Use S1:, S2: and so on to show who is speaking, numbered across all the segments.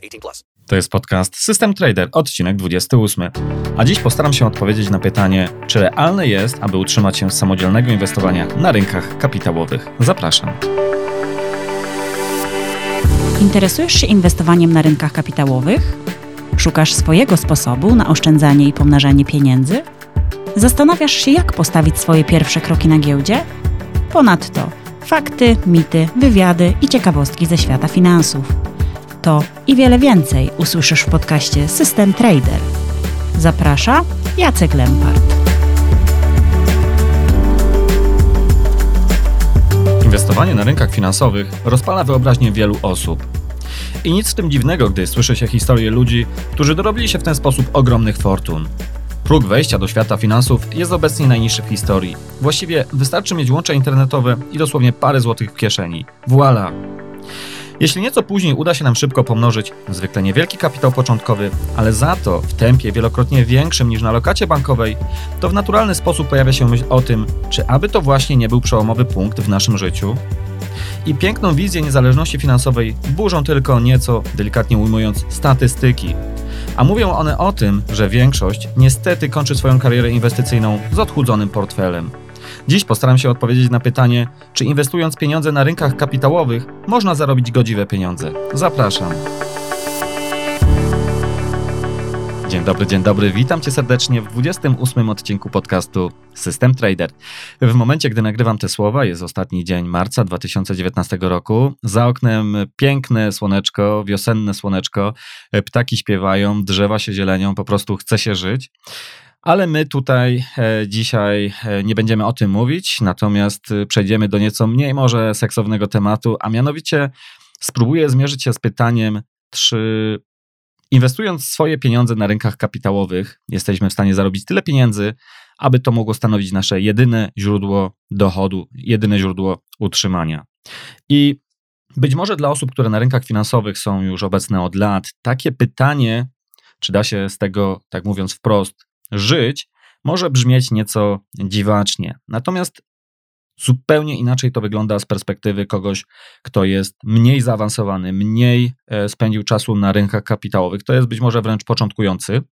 S1: 18 plus.
S2: To jest podcast System Trader, odcinek 28. A dziś postaram się odpowiedzieć na pytanie, czy realne jest, aby utrzymać się z samodzielnego inwestowania na rynkach kapitałowych. Zapraszam.
S3: Interesujesz się inwestowaniem na rynkach kapitałowych? Szukasz swojego sposobu na oszczędzanie i pomnażanie pieniędzy? Zastanawiasz się, jak postawić swoje pierwsze kroki na giełdzie? Ponadto fakty, mity, wywiady i ciekawostki ze świata finansów. To i wiele więcej usłyszysz w podcaście System Trader. Zaprasza Jacek Lempart.
S2: Inwestowanie na rynkach finansowych rozpala wyobraźnię wielu osób. I nic w tym dziwnego, gdy słyszy się historie ludzi, którzy dorobili się w ten sposób ogromnych fortun. Próg wejścia do świata finansów jest obecnie najniższy w historii. Właściwie wystarczy mieć łącze internetowe i dosłownie parę złotych w kieszeni. Voila! Jeśli nieco później uda się nam szybko pomnożyć zwykle niewielki kapitał początkowy, ale za to w tempie wielokrotnie większym niż na lokacie bankowej, to w naturalny sposób pojawia się myśl o tym, czy aby to właśnie nie był przełomowy punkt w naszym życiu. I piękną wizję niezależności finansowej burzą tylko nieco, delikatnie ujmując, statystyki. A mówią one o tym, że większość niestety kończy swoją karierę inwestycyjną z odchudzonym portfelem. Dziś postaram się odpowiedzieć na pytanie, czy inwestując pieniądze na rynkach kapitałowych można zarobić godziwe pieniądze. Zapraszam. Dzień dobry, dzień dobry. Witam Cię serdecznie w 28 odcinku podcastu System Trader. W momencie, gdy nagrywam te słowa, jest ostatni dzień marca 2019 roku. Za oknem piękne słoneczko, wiosenne słoneczko, ptaki śpiewają, drzewa się zielenią, po prostu chce się żyć. Ale my tutaj e, dzisiaj e, nie będziemy o tym mówić, natomiast e, przejdziemy do nieco mniej może seksownego tematu, a mianowicie spróbuję zmierzyć się z pytaniem, czy inwestując swoje pieniądze na rynkach kapitałowych jesteśmy w stanie zarobić tyle pieniędzy, aby to mogło stanowić nasze jedyne źródło dochodu, jedyne źródło utrzymania. I być może dla osób, które na rynkach finansowych są już obecne od lat, takie pytanie, czy da się z tego, tak mówiąc wprost, żyć, może brzmieć nieco dziwacznie. Natomiast zupełnie inaczej to wygląda z perspektywy kogoś, kto jest mniej zaawansowany, mniej e, spędził czasu na rynkach kapitałowych. To jest być może wręcz początkujący.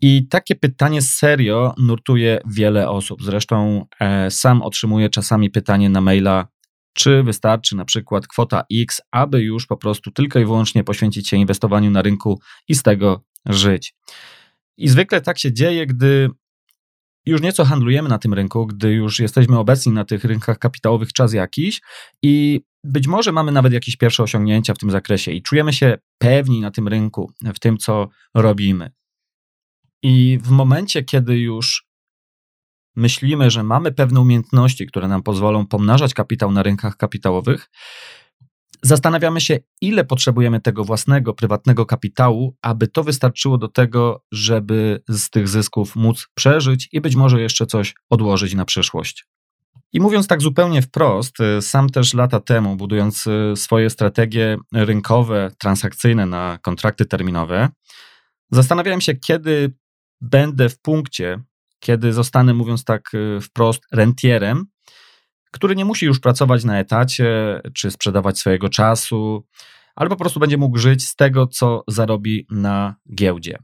S2: I takie pytanie serio nurtuje wiele osób. Zresztą e, sam otrzymuję czasami pytanie na maila, czy wystarczy na przykład kwota X, aby już po prostu tylko i wyłącznie poświęcić się inwestowaniu na rynku i z tego żyć. I zwykle tak się dzieje, gdy już nieco handlujemy na tym rynku, gdy już jesteśmy obecni na tych rynkach kapitałowych czas jakiś i być może mamy nawet jakieś pierwsze osiągnięcia w tym zakresie i czujemy się pewni na tym rynku, w tym co robimy. I w momencie, kiedy już myślimy, że mamy pewne umiejętności, które nam pozwolą pomnażać kapitał na rynkach kapitałowych, Zastanawiamy się, ile potrzebujemy tego własnego, prywatnego kapitału, aby to wystarczyło do tego, żeby z tych zysków móc przeżyć i być może jeszcze coś odłożyć na przyszłość. I mówiąc tak zupełnie wprost, y, sam też lata temu, budując y, swoje strategie rynkowe, transakcyjne na kontrakty terminowe, zastanawiałem się, kiedy będę w punkcie, kiedy zostanę, mówiąc tak y, wprost, rentierem, który nie musi już pracować na etacie czy sprzedawać swojego czasu, ale po prostu będzie mógł żyć z tego, co zarobi na giełdzie.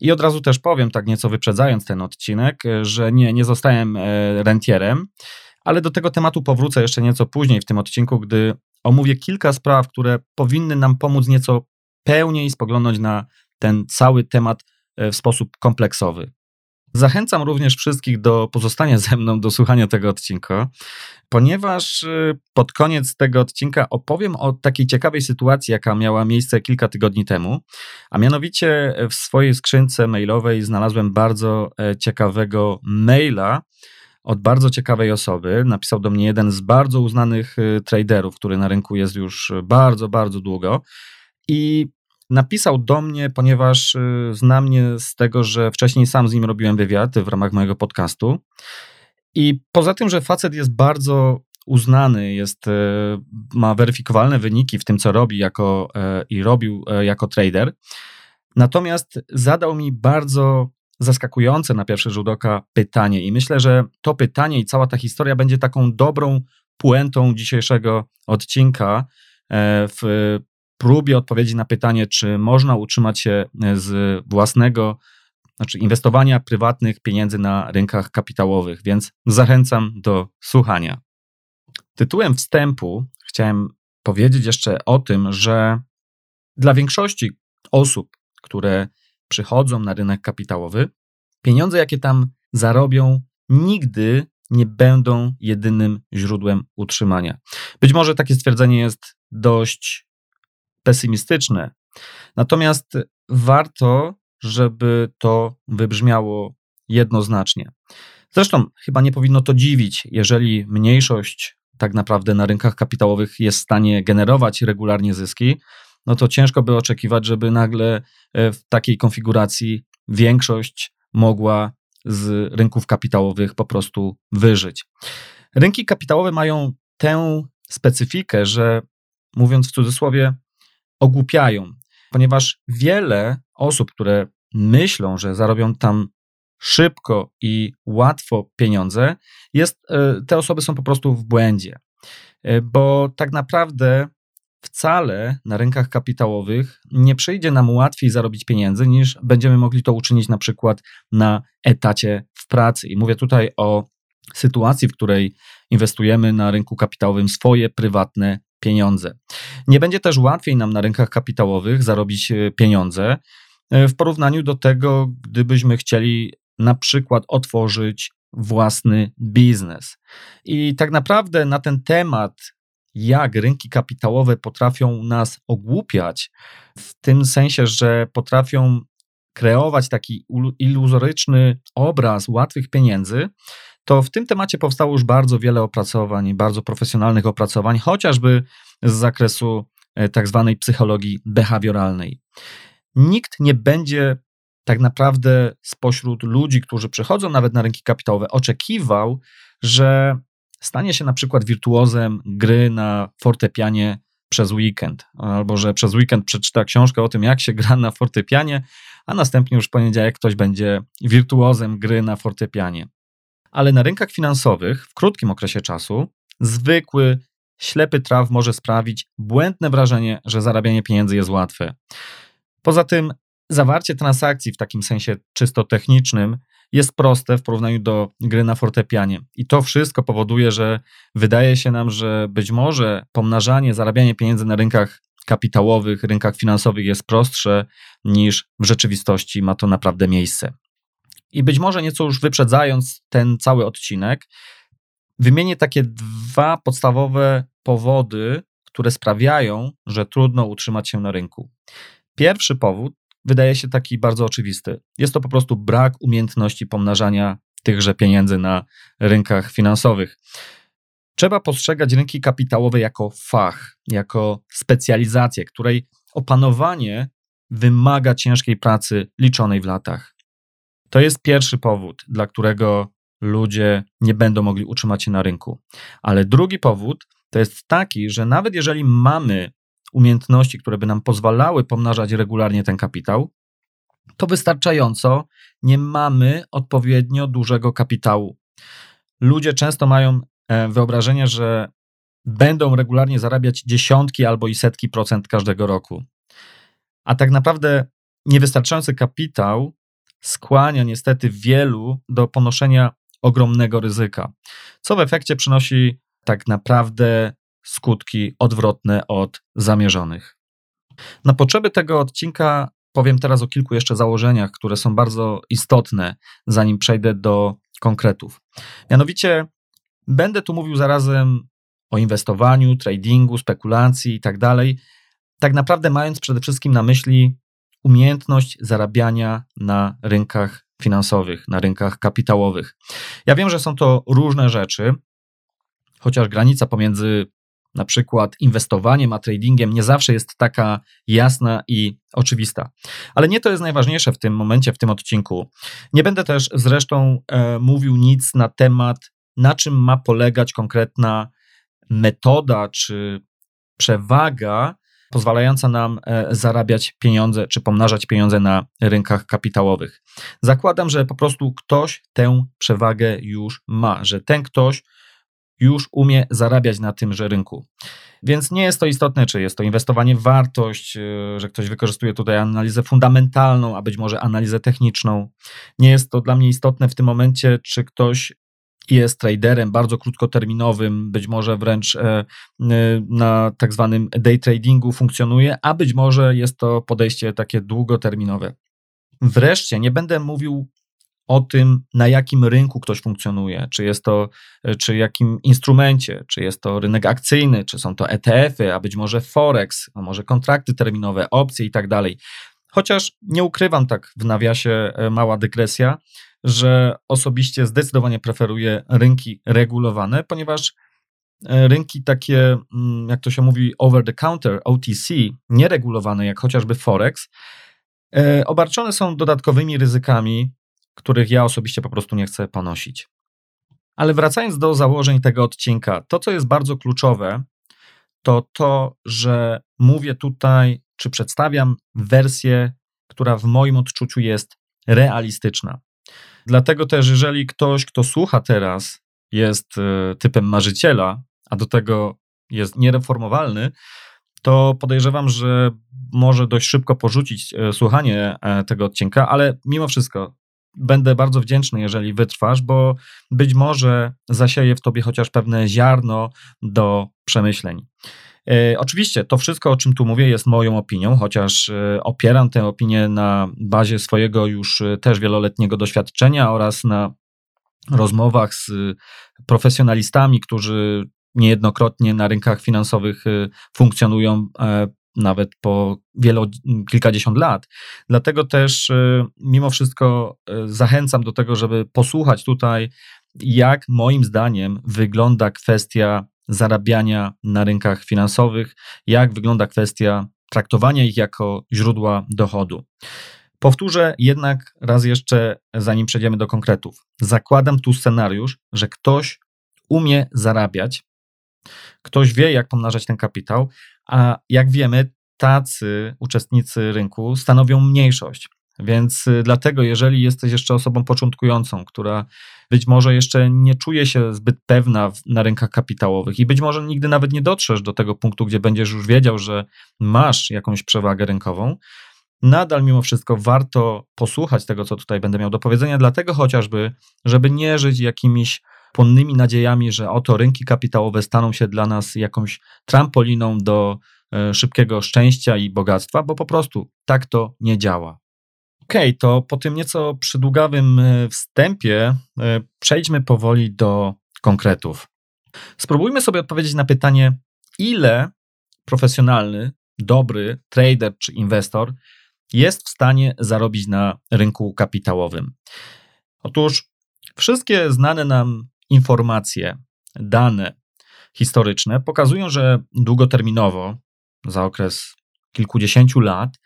S2: I od razu też powiem, tak nieco wyprzedzając ten odcinek, że nie, nie zostałem e, rentierem, ale do tego tematu powrócę jeszcze nieco później w tym odcinku, gdy omówię kilka spraw, które powinny nam pomóc nieco pełniej spoglądnąć na ten cały temat e, w sposób kompleksowy. Zachęcam również wszystkich do pozostania ze mną, do słuchania tego odcinka, ponieważ y, pod koniec tego odcinka opowiem o takiej ciekawej sytuacji, jaka miała miejsce kilka tygodni temu. A mianowicie w swojej skrzynce mailowej znalazłem bardzo e, ciekawego maila od bardzo ciekawej osoby. Napisał do mnie jeden z bardzo uznanych y, traderów, który na rynku jest już bardzo, bardzo długo. I napisał do mnie, ponieważ y, zna mnie z tego, że wcześniej sam z nim robiłem wywiad w ramach mojego podcastu. I poza tym, że facet jest bardzo uznany, jest, y, ma weryfikowalne wyniki w tym, co robi jako, y, i robił jako trader. Natomiast zadał mi bardzo zaskakujące na pierwszy rzut oka pytanie, i myślę, że to pytanie i cała ta historia będzie taką dobrą puentą dzisiejszego odcinka w próbie odpowiedzi na pytanie, czy można utrzymać się e, z własnego, znaczy inwestowania prywatnych pieniędzy na rynkach kapitałowych, więc zachęcam do słuchania. Tytułem wstępu chciałem powiedzieć jeszcze o tym, że dla większości osób, które przychodzą na rynek kapitałowy, pieniądze, jakie tam zarobią, nigdy nie będą jedynym źródłem utrzymania. Być może takie stwierdzenie jest dość pesymistyczne. Natomiast warto, żeby to wybrzmiało jednoznacznie. Zresztą chyba nie powinno to dziwić, jeżeli mniejszość tak naprawdę na rynkach kapitałowych jest w stanie generować regularnie zyski, no to ciężko by oczekiwać, żeby nagle e, w takiej konfiguracji większość mogła z rynków kapitałowych po prostu wyżyć. Rynki kapitałowe mają tę specyfikę, że mówiąc w cudzysłowie, ogłupiają, ponieważ wiele osób, które myślą, że zarobią tam szybko i łatwo pieniądze, jest, e, te osoby są po prostu w błędzie. E, bo tak naprawdę wcale na rynkach kapitałowych nie przyjdzie nam łatwiej zarobić pieniędzy, niż będziemy mogli to uczynić na przykład na etacie w pracy. I mówię tutaj o sytuacji, w której inwestujemy na rynku kapitałowym swoje prywatne pieniądze. Nie będzie też łatwiej nam na rynkach kapitałowych zarobić e, pieniądze e, w porównaniu do tego, gdybyśmy chcieli na przykład otworzyć własny biznes. I tak naprawdę na ten temat, jak rynki kapitałowe potrafią nas ogłupiać, w tym sensie, że potrafią kreować taki iluzoryczny obraz łatwych pieniędzy, to w tym temacie powstało już bardzo wiele opracowań, bardzo profesjonalnych opracowań, chociażby z zakresu e, tak zwanej psychologii behawioralnej. Nikt nie będzie tak naprawdę spośród ludzi, którzy przychodzą nawet na rynki kapitałowe, oczekiwał, że stanie się na przykład wirtuozem gry na fortepianie przez weekend, albo że przez weekend przeczyta książkę o tym, jak się gra na fortepianie, a następnie już w poniedziałek ktoś będzie wirtuozem gry na fortepianie ale na rynkach finansowych w krótkim okresie czasu zwykły, ślepy traf może sprawić błędne wrażenie, że zarabianie pieniędzy jest łatwe. Poza tym, zawarcie transakcji w takim sensie czysto technicznym jest proste w porównaniu do gry na fortepianie. I to wszystko powoduje, że wydaje się nam, że być może pomnażanie, zarabianie pieniędzy na rynkach kapitałowych, rynkach finansowych jest prostsze niż w rzeczywistości ma to naprawdę miejsce. I być może nieco już wyprzedzając ten cały odcinek, wymienię takie dwa podstawowe powody, które sprawiają, że trudno utrzymać się na rynku. Pierwszy powód wydaje się taki bardzo oczywisty. Jest to po prostu brak umiejętności pomnażania tychże pieniędzy na rynkach finansowych. Trzeba postrzegać rynki kapitałowe jako fach, jako specjalizację, której opanowanie wymaga ciężkiej pracy liczonej w latach. To jest pierwszy powód, dla którego ludzie nie będą mogli utrzymać się na rynku. Ale drugi powód to jest taki, że nawet jeżeli mamy umiejętności, które by nam pozwalały pomnażać regularnie ten kapitał, to wystarczająco nie mamy odpowiednio dużego kapitału. Ludzie często mają e, wyobrażenie, że będą regularnie zarabiać dziesiątki albo i setki procent każdego roku. A tak naprawdę niewystarczający kapitał skłania niestety wielu do ponoszenia ogromnego ryzyka, co w efekcie przynosi tak naprawdę skutki odwrotne od zamierzonych. Na potrzeby tego odcinka powiem teraz o kilku jeszcze założeniach, które są bardzo istotne, zanim przejdę do konkretów. Mianowicie będę tu mówił zarazem o inwestowaniu, tradingu, spekulacji i tak dalej, tak naprawdę mając przede wszystkim na myśli umiejętność zarabiania na rynkach finansowych, na rynkach kapitałowych. Ja wiem, że są to różne rzeczy, chociaż granica pomiędzy na przykład inwestowaniem, a tradingiem, nie zawsze jest taka jasna i oczywista. Ale nie to jest najważniejsze w tym momencie, w tym odcinku. Nie będę też zresztą e, mówił nic na temat, na czym ma polegać konkretna metoda czy przewaga pozwalająca nam e, zarabiać pieniądze czy pomnażać pieniądze na rynkach kapitałowych. Zakładam, że po prostu ktoś tę przewagę już ma, że ten ktoś już umie zarabiać na tymże rynku. Więc nie jest to istotne, czy jest to inwestowanie w wartość, e, że ktoś wykorzystuje tutaj analizę fundamentalną, a być może analizę techniczną. Nie jest to dla mnie istotne w tym momencie, czy ktoś jest traderem bardzo krótkoterminowym, być może wręcz e, e, na tak zwanym day tradingu funkcjonuje, a być może jest to podejście takie długoterminowe. Wreszcie nie będę mówił o tym, na jakim rynku ktoś funkcjonuje, czy jest to, e, czy jakim instrumencie, czy jest to rynek akcyjny, czy są to ETF-y, a być może Forex, a może kontrakty terminowe, opcje i tak dalej. Chociaż nie ukrywam tak w nawiasie, mała dygresja, że osobiście zdecydowanie preferuję rynki regulowane, ponieważ e, rynki takie, mm, jak to się mówi, over the counter, OTC, nieregulowane, jak chociażby Forex, e, obarczone są dodatkowymi ryzykami, których ja osobiście po prostu nie chcę ponosić. Ale wracając do założeń tego odcinka, to co jest bardzo kluczowe, to to, że mówię tutaj, czy przedstawiam wersję, która w moim odczuciu jest realistyczna. Dlatego też, jeżeli ktoś, kto słucha teraz, jest e, typem marzyciela, a do tego jest niereformowalny, to podejrzewam, że może dość szybko porzucić e, słuchanie e, tego odcinka, ale mimo wszystko będę bardzo wdzięczny, jeżeli wytrwasz, bo być może zasieje w tobie chociaż pewne ziarno do przemyśleń. E, oczywiście to wszystko, o czym tu mówię, jest moją opinią, chociaż e, opieram tę opinię na bazie swojego już e, też wieloletniego doświadczenia oraz na rozmowach z profesjonalistami, którzy niejednokrotnie na rynkach finansowych funkcjonują nawet po wielo, kilkadziesiąt lat. Dlatego też mimo wszystko zachęcam do tego, żeby posłuchać tutaj, jak moim zdaniem wygląda kwestia zarabiania na rynkach finansowych, jak wygląda kwestia traktowania ich jako źródła dochodu. Powtórzę jednak raz jeszcze, zanim przejdziemy do konkretów. Zakładam tu scenariusz, że ktoś umie zarabiać, ktoś wie, jak pomnażać ten kapitał, a jak wiemy, tacy uczestnicy rynku stanowią mniejszość. Więc y, dlatego, jeżeli jesteś jeszcze osobą początkującą, która być może jeszcze nie czuje się zbyt pewna na rynkach kapitałowych i być może nigdy nawet nie dotrzesz do tego punktu, gdzie będziesz już wiedział, że masz jakąś przewagę rynkową, nadal mimo wszystko warto posłuchać tego, co tutaj będę miał do powiedzenia, dlatego chociażby, żeby nie żyć jakimiś płonnymi nadziejami, że oto rynki kapitałowe staną się dla nas jakąś trampoliną do e, szybkiego szczęścia i bogactwa, bo po prostu tak to nie działa. Okej, okay, to po tym nieco przydługawym e, wstępie e, przejdźmy powoli do konkretów. Spróbujmy sobie odpowiedzieć na pytanie, ile profesjonalny, dobry trader czy inwestor jest w stanie zarobić na rynku kapitałowym. Otóż wszystkie znane nam informacje, dane historyczne pokazują, że długoterminowo, za okres kilkudziesięciu lat,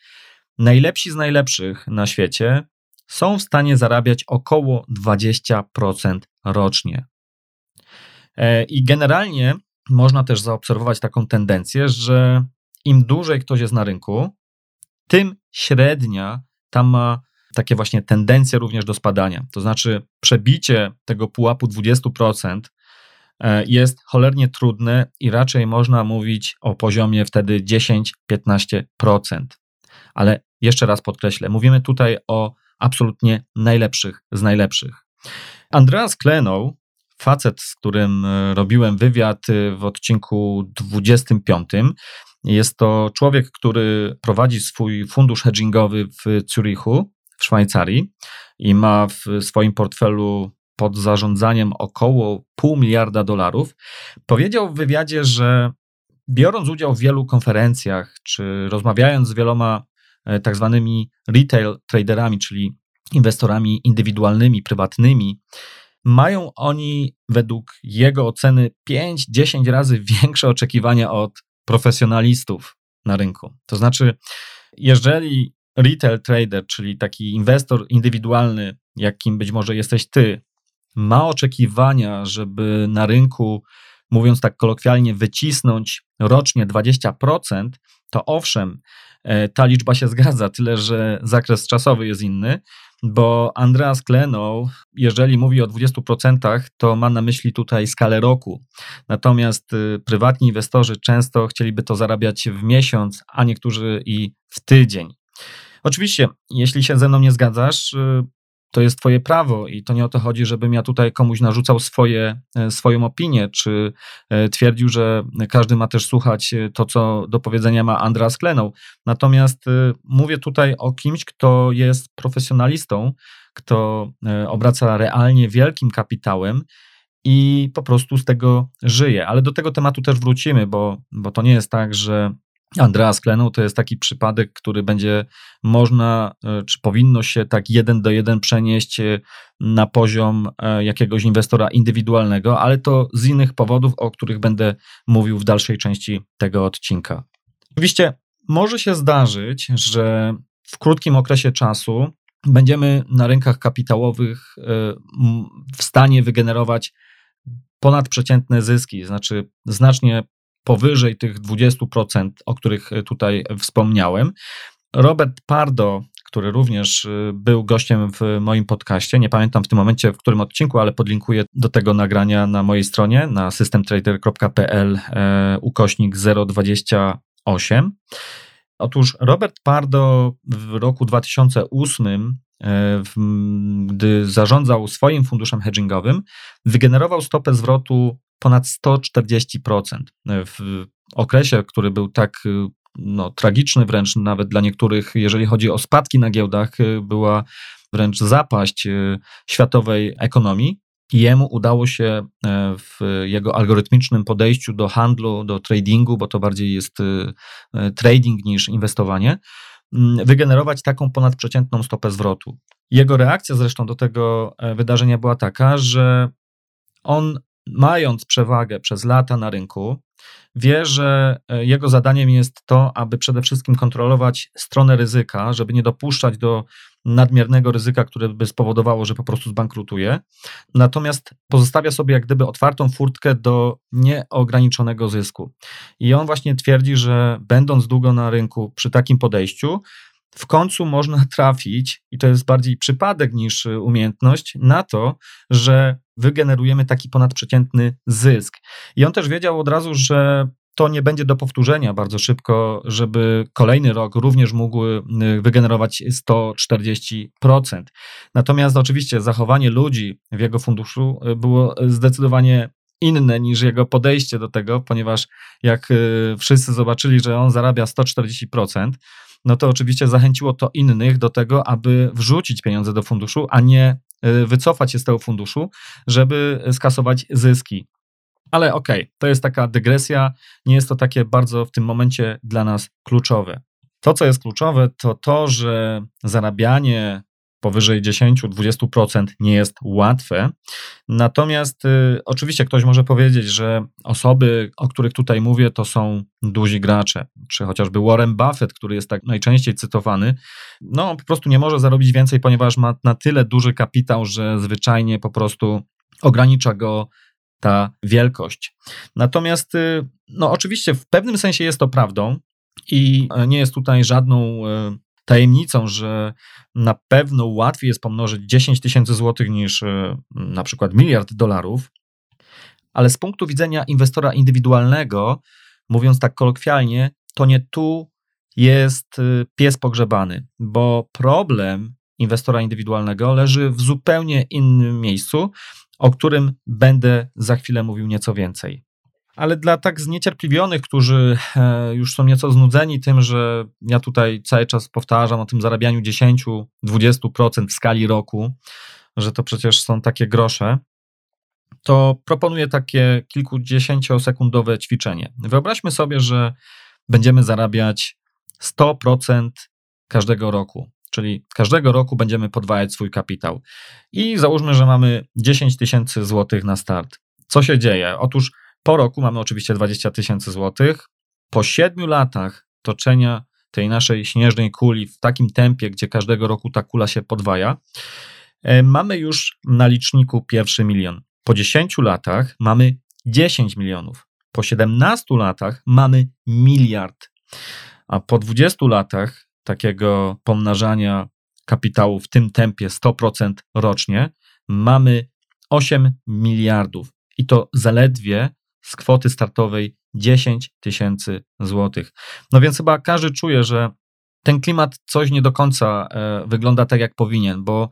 S2: najlepsi z najlepszych na świecie są w stanie zarabiać około 20% rocznie. E, I generalnie można też zaobserwować taką tendencję, że im dłużej ktoś jest na rynku, tym średnia tam ma takie właśnie tendencje również do spadania. To znaczy, przebicie tego pułapu 20% e, jest cholernie trudne i raczej można mówić o poziomie wtedy 10-15% ale jeszcze raz podkreślę, mówimy tutaj o absolutnie najlepszych z najlepszych. Andreas Klenow, facet, z którym e, robiłem wywiad e, w odcinku 25, jest to człowiek, który prowadzi swój fundusz hedgingowy w Zurichu, w Szwajcarii i ma w swoim portfelu pod zarządzaniem około pół miliarda dolarów. Powiedział w wywiadzie, że biorąc udział w wielu konferencjach, czy rozmawiając z wieloma tak zwanymi retail traderami, czyli inwestorami indywidualnymi, prywatnymi, mają oni według jego oceny 5-10 razy większe oczekiwania od profesjonalistów na rynku. To znaczy, jeżeli retail trader, czyli taki inwestor indywidualny, jakim być może jesteś ty, ma oczekiwania, żeby na rynku, mówiąc tak kolokwialnie, wycisnąć rocznie 20%, to owszem, e, ta liczba się zgadza, tyle że zakres czasowy jest inny, bo Andreas Klenow, jeżeli mówi o 20%, to ma na myśli tutaj skalę roku. Natomiast y, prywatni inwestorzy często chcieliby to zarabiać w miesiąc, a niektórzy i w tydzień. Oczywiście, jeśli się ze mną nie zgadzasz, y, to jest Twoje prawo i to nie o to chodzi, żebym ja tutaj komuś narzucał swoje, e, swoją opinię, czy e, twierdził, że każdy ma też słuchać e, to, co do powiedzenia ma Andreas Klenow. Natomiast mówię tutaj o kimś, kto jest profesjonalistą, kto obraca realnie wielkim kapitałem i po prostu z tego żyje. Ale do tego tematu też wrócimy, bo, bo to nie jest tak, że Andreas Klenow to jest taki przypadek, który będzie można, e, czy powinno się tak jeden do jeden przenieść e, na poziom e, jakiegoś inwestora indywidualnego, ale to z innych powodów, o których będę mówił w dalszej części tego odcinka. Oczywiście może się zdarzyć, że w krótkim okresie czasu będziemy na rynkach kapitałowych w stanie wygenerować ponadprzeciętne zyski, znaczy znacznie powyżej tych 20%, o których tutaj wspomniałem. Robert Pardo, który również y, był gościem w moim podcaście, nie pamiętam w tym momencie w którym odcinku, ale podlinkuję do tego nagrania na mojej stronie na systemtrader.pl ukośnik 028. Otóż Robert Pardo w roku 2008 e, gdy zarządzał swoim funduszem hedgingowym, wygenerował stopę zwrotu ponad 140%. W okresie, który był tak no, tragiczny wręcz nawet dla niektórych, jeżeli chodzi o spadki na giełdach, była wręcz zapaść e, światowej ekonomii. Jemu udało się e, w jego algorytmicznym podejściu do handlu, do tradingu, bo to bardziej jest e, trading niż inwestowanie, wygenerować taką ponadprzeciętną stopę zwrotu. Jego reakcja zresztą do tego wydarzenia była taka, że on mając przewagę przez lata na rynku, wie, że e, jego zadaniem jest to, aby przede wszystkim kontrolować stronę ryzyka, żeby nie dopuszczać do nadmiernego ryzyka, które by spowodowało, że po prostu zbankrutuje. Natomiast pozostawia sobie jak gdyby otwartą furtkę do nieograniczonego zysku. I on właśnie twierdzi, że będąc długo na rynku przy takim podejściu, w końcu można trafić, i to jest bardziej przypadek niż umiejętność, na to, że wygenerujemy taki ponadprzeciętny zysk. I on też wiedział od razu, że to nie będzie do powtórzenia bardzo szybko, żeby kolejny rok również mógł y, wygenerować 140%. Natomiast oczywiście zachowanie ludzi w jego funduszu y, było zdecydowanie inne niż jego podejście do tego, ponieważ jak y, wszyscy zobaczyli, że on zarabia 140%, no to oczywiście zachęciło to innych do tego, aby wrzucić pieniądze do funduszu, a nie wycofać się z tego funduszu, żeby skasować zyski. Ale okej, okay, to jest taka dygresja, nie jest to takie bardzo w tym momencie dla nas kluczowe. To, co jest kluczowe, to to, że zarabianie powyżej 10-20% nie jest łatwe. Natomiast y, oczywiście ktoś może powiedzieć, że osoby, o których tutaj mówię, to są duzi gracze, czy chociażby Warren Buffett, który jest tak najczęściej cytowany, no po prostu nie może zarobić więcej, ponieważ ma na tyle duży kapitał, że zwyczajnie po prostu ogranicza go ta wielkość. Natomiast, y, no oczywiście w pewnym sensie jest to prawdą, i nie jest tutaj żadną y, tajemnicą, że na pewno łatwiej jest pomnożyć 10 tysięcy złotych niż e, na przykład miliard dolarów, ale z punktu widzenia inwestora indywidualnego, mówiąc tak kolokwialnie, to nie tu jest e, pies pogrzebany, bo problem inwestora indywidualnego leży w zupełnie innym miejscu, o którym będę za chwilę mówił nieco więcej. Ale dla tak zniecierpliwionych, którzy e, już są nieco znudzeni tym, że ja tutaj cały czas powtarzam o tym zarabianiu 10-20% w skali roku, że to przecież są takie grosze, to proponuję takie kilkudziesięciosekundowe ćwiczenie. Wyobraźmy sobie, że będziemy zarabiać 100% każdego roku. czyli każdego roku będziemy podwajać swój kapitał. I załóżmy, że mamy 10 tysięcy złotych na start. Co się dzieje? Otóż po roku mamy oczywiście 20 tysięcy złotych. Po 7 latach toczenia tej naszej śnieżnej kuli w takim tempie, gdzie każdego roku ta kula się podwaja, e, mamy już na liczniku pierwszy milion. Po 10 latach mamy 10 milionów. Po 17 latach mamy miliard. A po 20 latach takiego pomnażania kapitału w tym tempie 100% rocznie mamy 8 miliardów. I to zaledwie z kwoty startowej 10 tysięcy złotych. No więc chyba każdy czuje, że ten klimat coś nie do końca e, wygląda tak, jak powinien, bo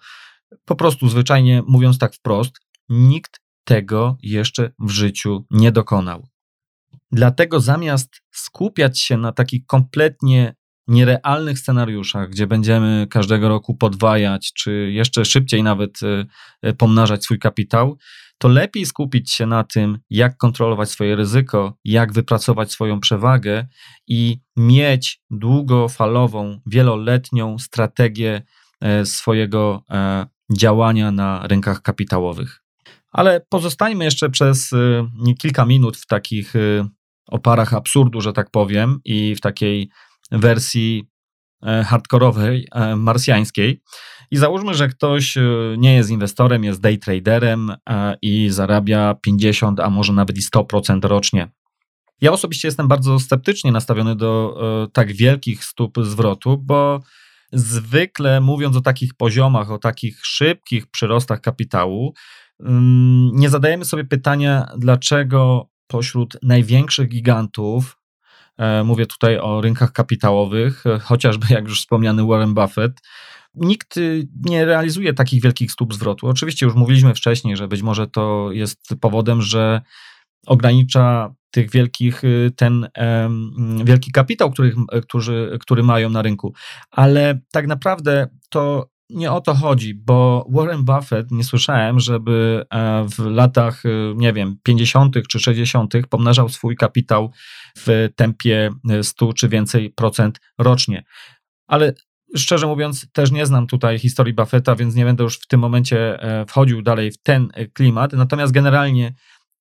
S2: po prostu zwyczajnie mówiąc tak wprost, nikt tego jeszcze w życiu nie dokonał. Dlatego zamiast skupiać się na takich kompletnie nierealnych scenariuszach, gdzie będziemy każdego roku podwajać, czy jeszcze szybciej nawet e, pomnażać swój kapitał, to lepiej skupić się na tym, jak kontrolować swoje ryzyko, jak wypracować swoją przewagę i mieć długofalową, wieloletnią strategię e, swojego działania na rynkach kapitałowych. Ale pozostańmy jeszcze przez kilka minut w takich oparach absurdu, że tak powiem, i w takiej wersji e, hardkorowej, e, marsjańskiej. I załóżmy, że ktoś e, nie jest inwestorem, jest day traderem i zarabia 50, a może nawet i 100% rocznie. Ja osobiście jestem bardzo sceptycznie nastawiony do tak wielkich stóp zwrotu, bo zwykle mówiąc o takich poziomach, o takich szybkich przyrostach kapitału, mm, nie zadajemy sobie pytania, dlaczego pośród największych gigantów, e, mówię tutaj o rynkach kapitałowych, e, chociażby jak już wspomniany Warren Buffett, nikt y, nie realizuje takich wielkich stóp zwrotu. Oczywiście już mówiliśmy wcześniej, że być może to jest powodem, że ogranicza tych wielkich, y, ten um, wielki kapitał, który, którzy, który mają na rynku. Ale tak naprawdę to nie o to chodzi, bo Warren Buffett nie słyszałem, żeby e, w latach, e, nie wiem, 50. czy 60. pomnażał swój kapitał w tempie 100 czy więcej procent rocznie. Ale szczerze mówiąc, też nie znam tutaj historii Buffetta, więc nie będę już w tym momencie e, wchodził dalej w ten klimat. Natomiast generalnie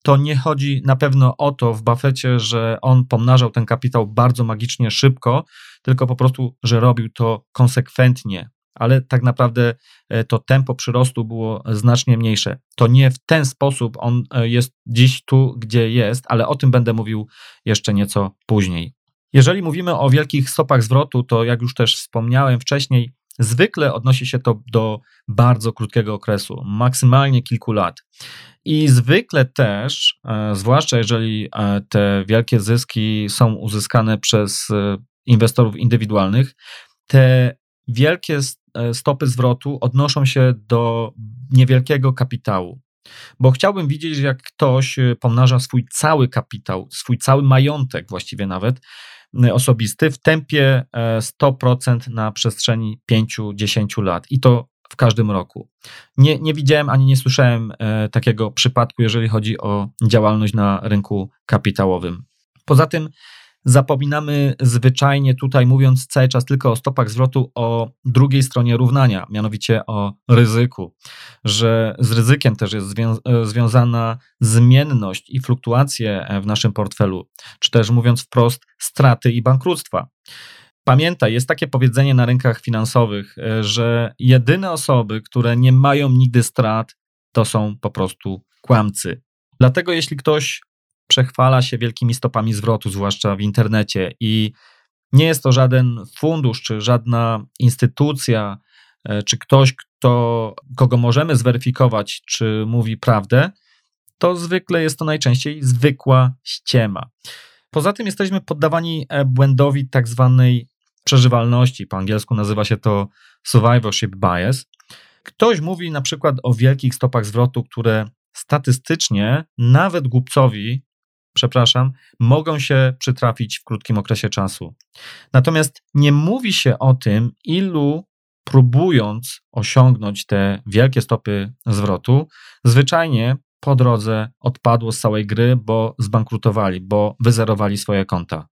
S2: to nie chodzi na pewno o to w Buffetcie, że on pomnażał ten kapitał bardzo magicznie szybko, tylko po prostu, że robił to konsekwentnie, ale tak naprawdę e, to tempo przyrostu było znacznie mniejsze. To nie w ten sposób on e, jest dziś tu, gdzie jest, ale o tym będę mówił jeszcze nieco później. Jeżeli mówimy o wielkich stopach zwrotu, to jak już też wspomniałem wcześniej, zwykle odnosi się to do bardzo krótkiego okresu, maksymalnie kilku lat. I zwykle też, e, zwłaszcza jeżeli te wielkie zyski są uzyskane przez inwestorów indywidualnych, te wielkie E, stopy zwrotu odnoszą się do niewielkiego kapitału. Bo chciałbym widzieć, jak ktoś e, pomnaża swój cały kapitał, swój cały majątek, właściwie nawet e, osobisty, w tempie 100% na przestrzeni 5-10 lat. I to w każdym roku. Nie, nie widziałem ani nie słyszałem takiego przypadku, jeżeli chodzi o działalność na rynku kapitałowym. Poza tym, Zapominamy zwyczajnie tutaj, mówiąc cały czas tylko o stopach zwrotu, o drugiej stronie równania, mianowicie o ryzyku, że z ryzykiem też jest zwią e, związana zmienność i fluktuacje w naszym portfelu, czy też mówiąc wprost, straty i bankructwa. Pamiętaj, jest takie powiedzenie na rynkach finansowych, e, że jedyne osoby, które nie mają nigdy strat, to są po prostu kłamcy. Dlatego jeśli ktoś przechwala się wielkimi stopami zwrotu, zwłaszcza w internecie, i nie jest to żaden fundusz, czy żadna instytucja, e, czy ktoś, kto, kogo możemy zweryfikować, czy mówi prawdę, to zwykle jest to najczęściej zwykła ściema. Poza tym jesteśmy poddawani e, błędowi tak zwanej przeżywalności. Po angielsku nazywa się to survivorship bias. Ktoś mówi na przykład o wielkich stopach zwrotu, które statystycznie nawet głupcowi przepraszam, mogą się przytrafić w krótkim okresie czasu. Natomiast nie mówi się o tym, ilu próbując osiągnąć te wielkie stopy zwrotu, zwyczajnie po drodze odpadło z całej gry, bo zbankrutowali, bo wyzerowali swoje konta.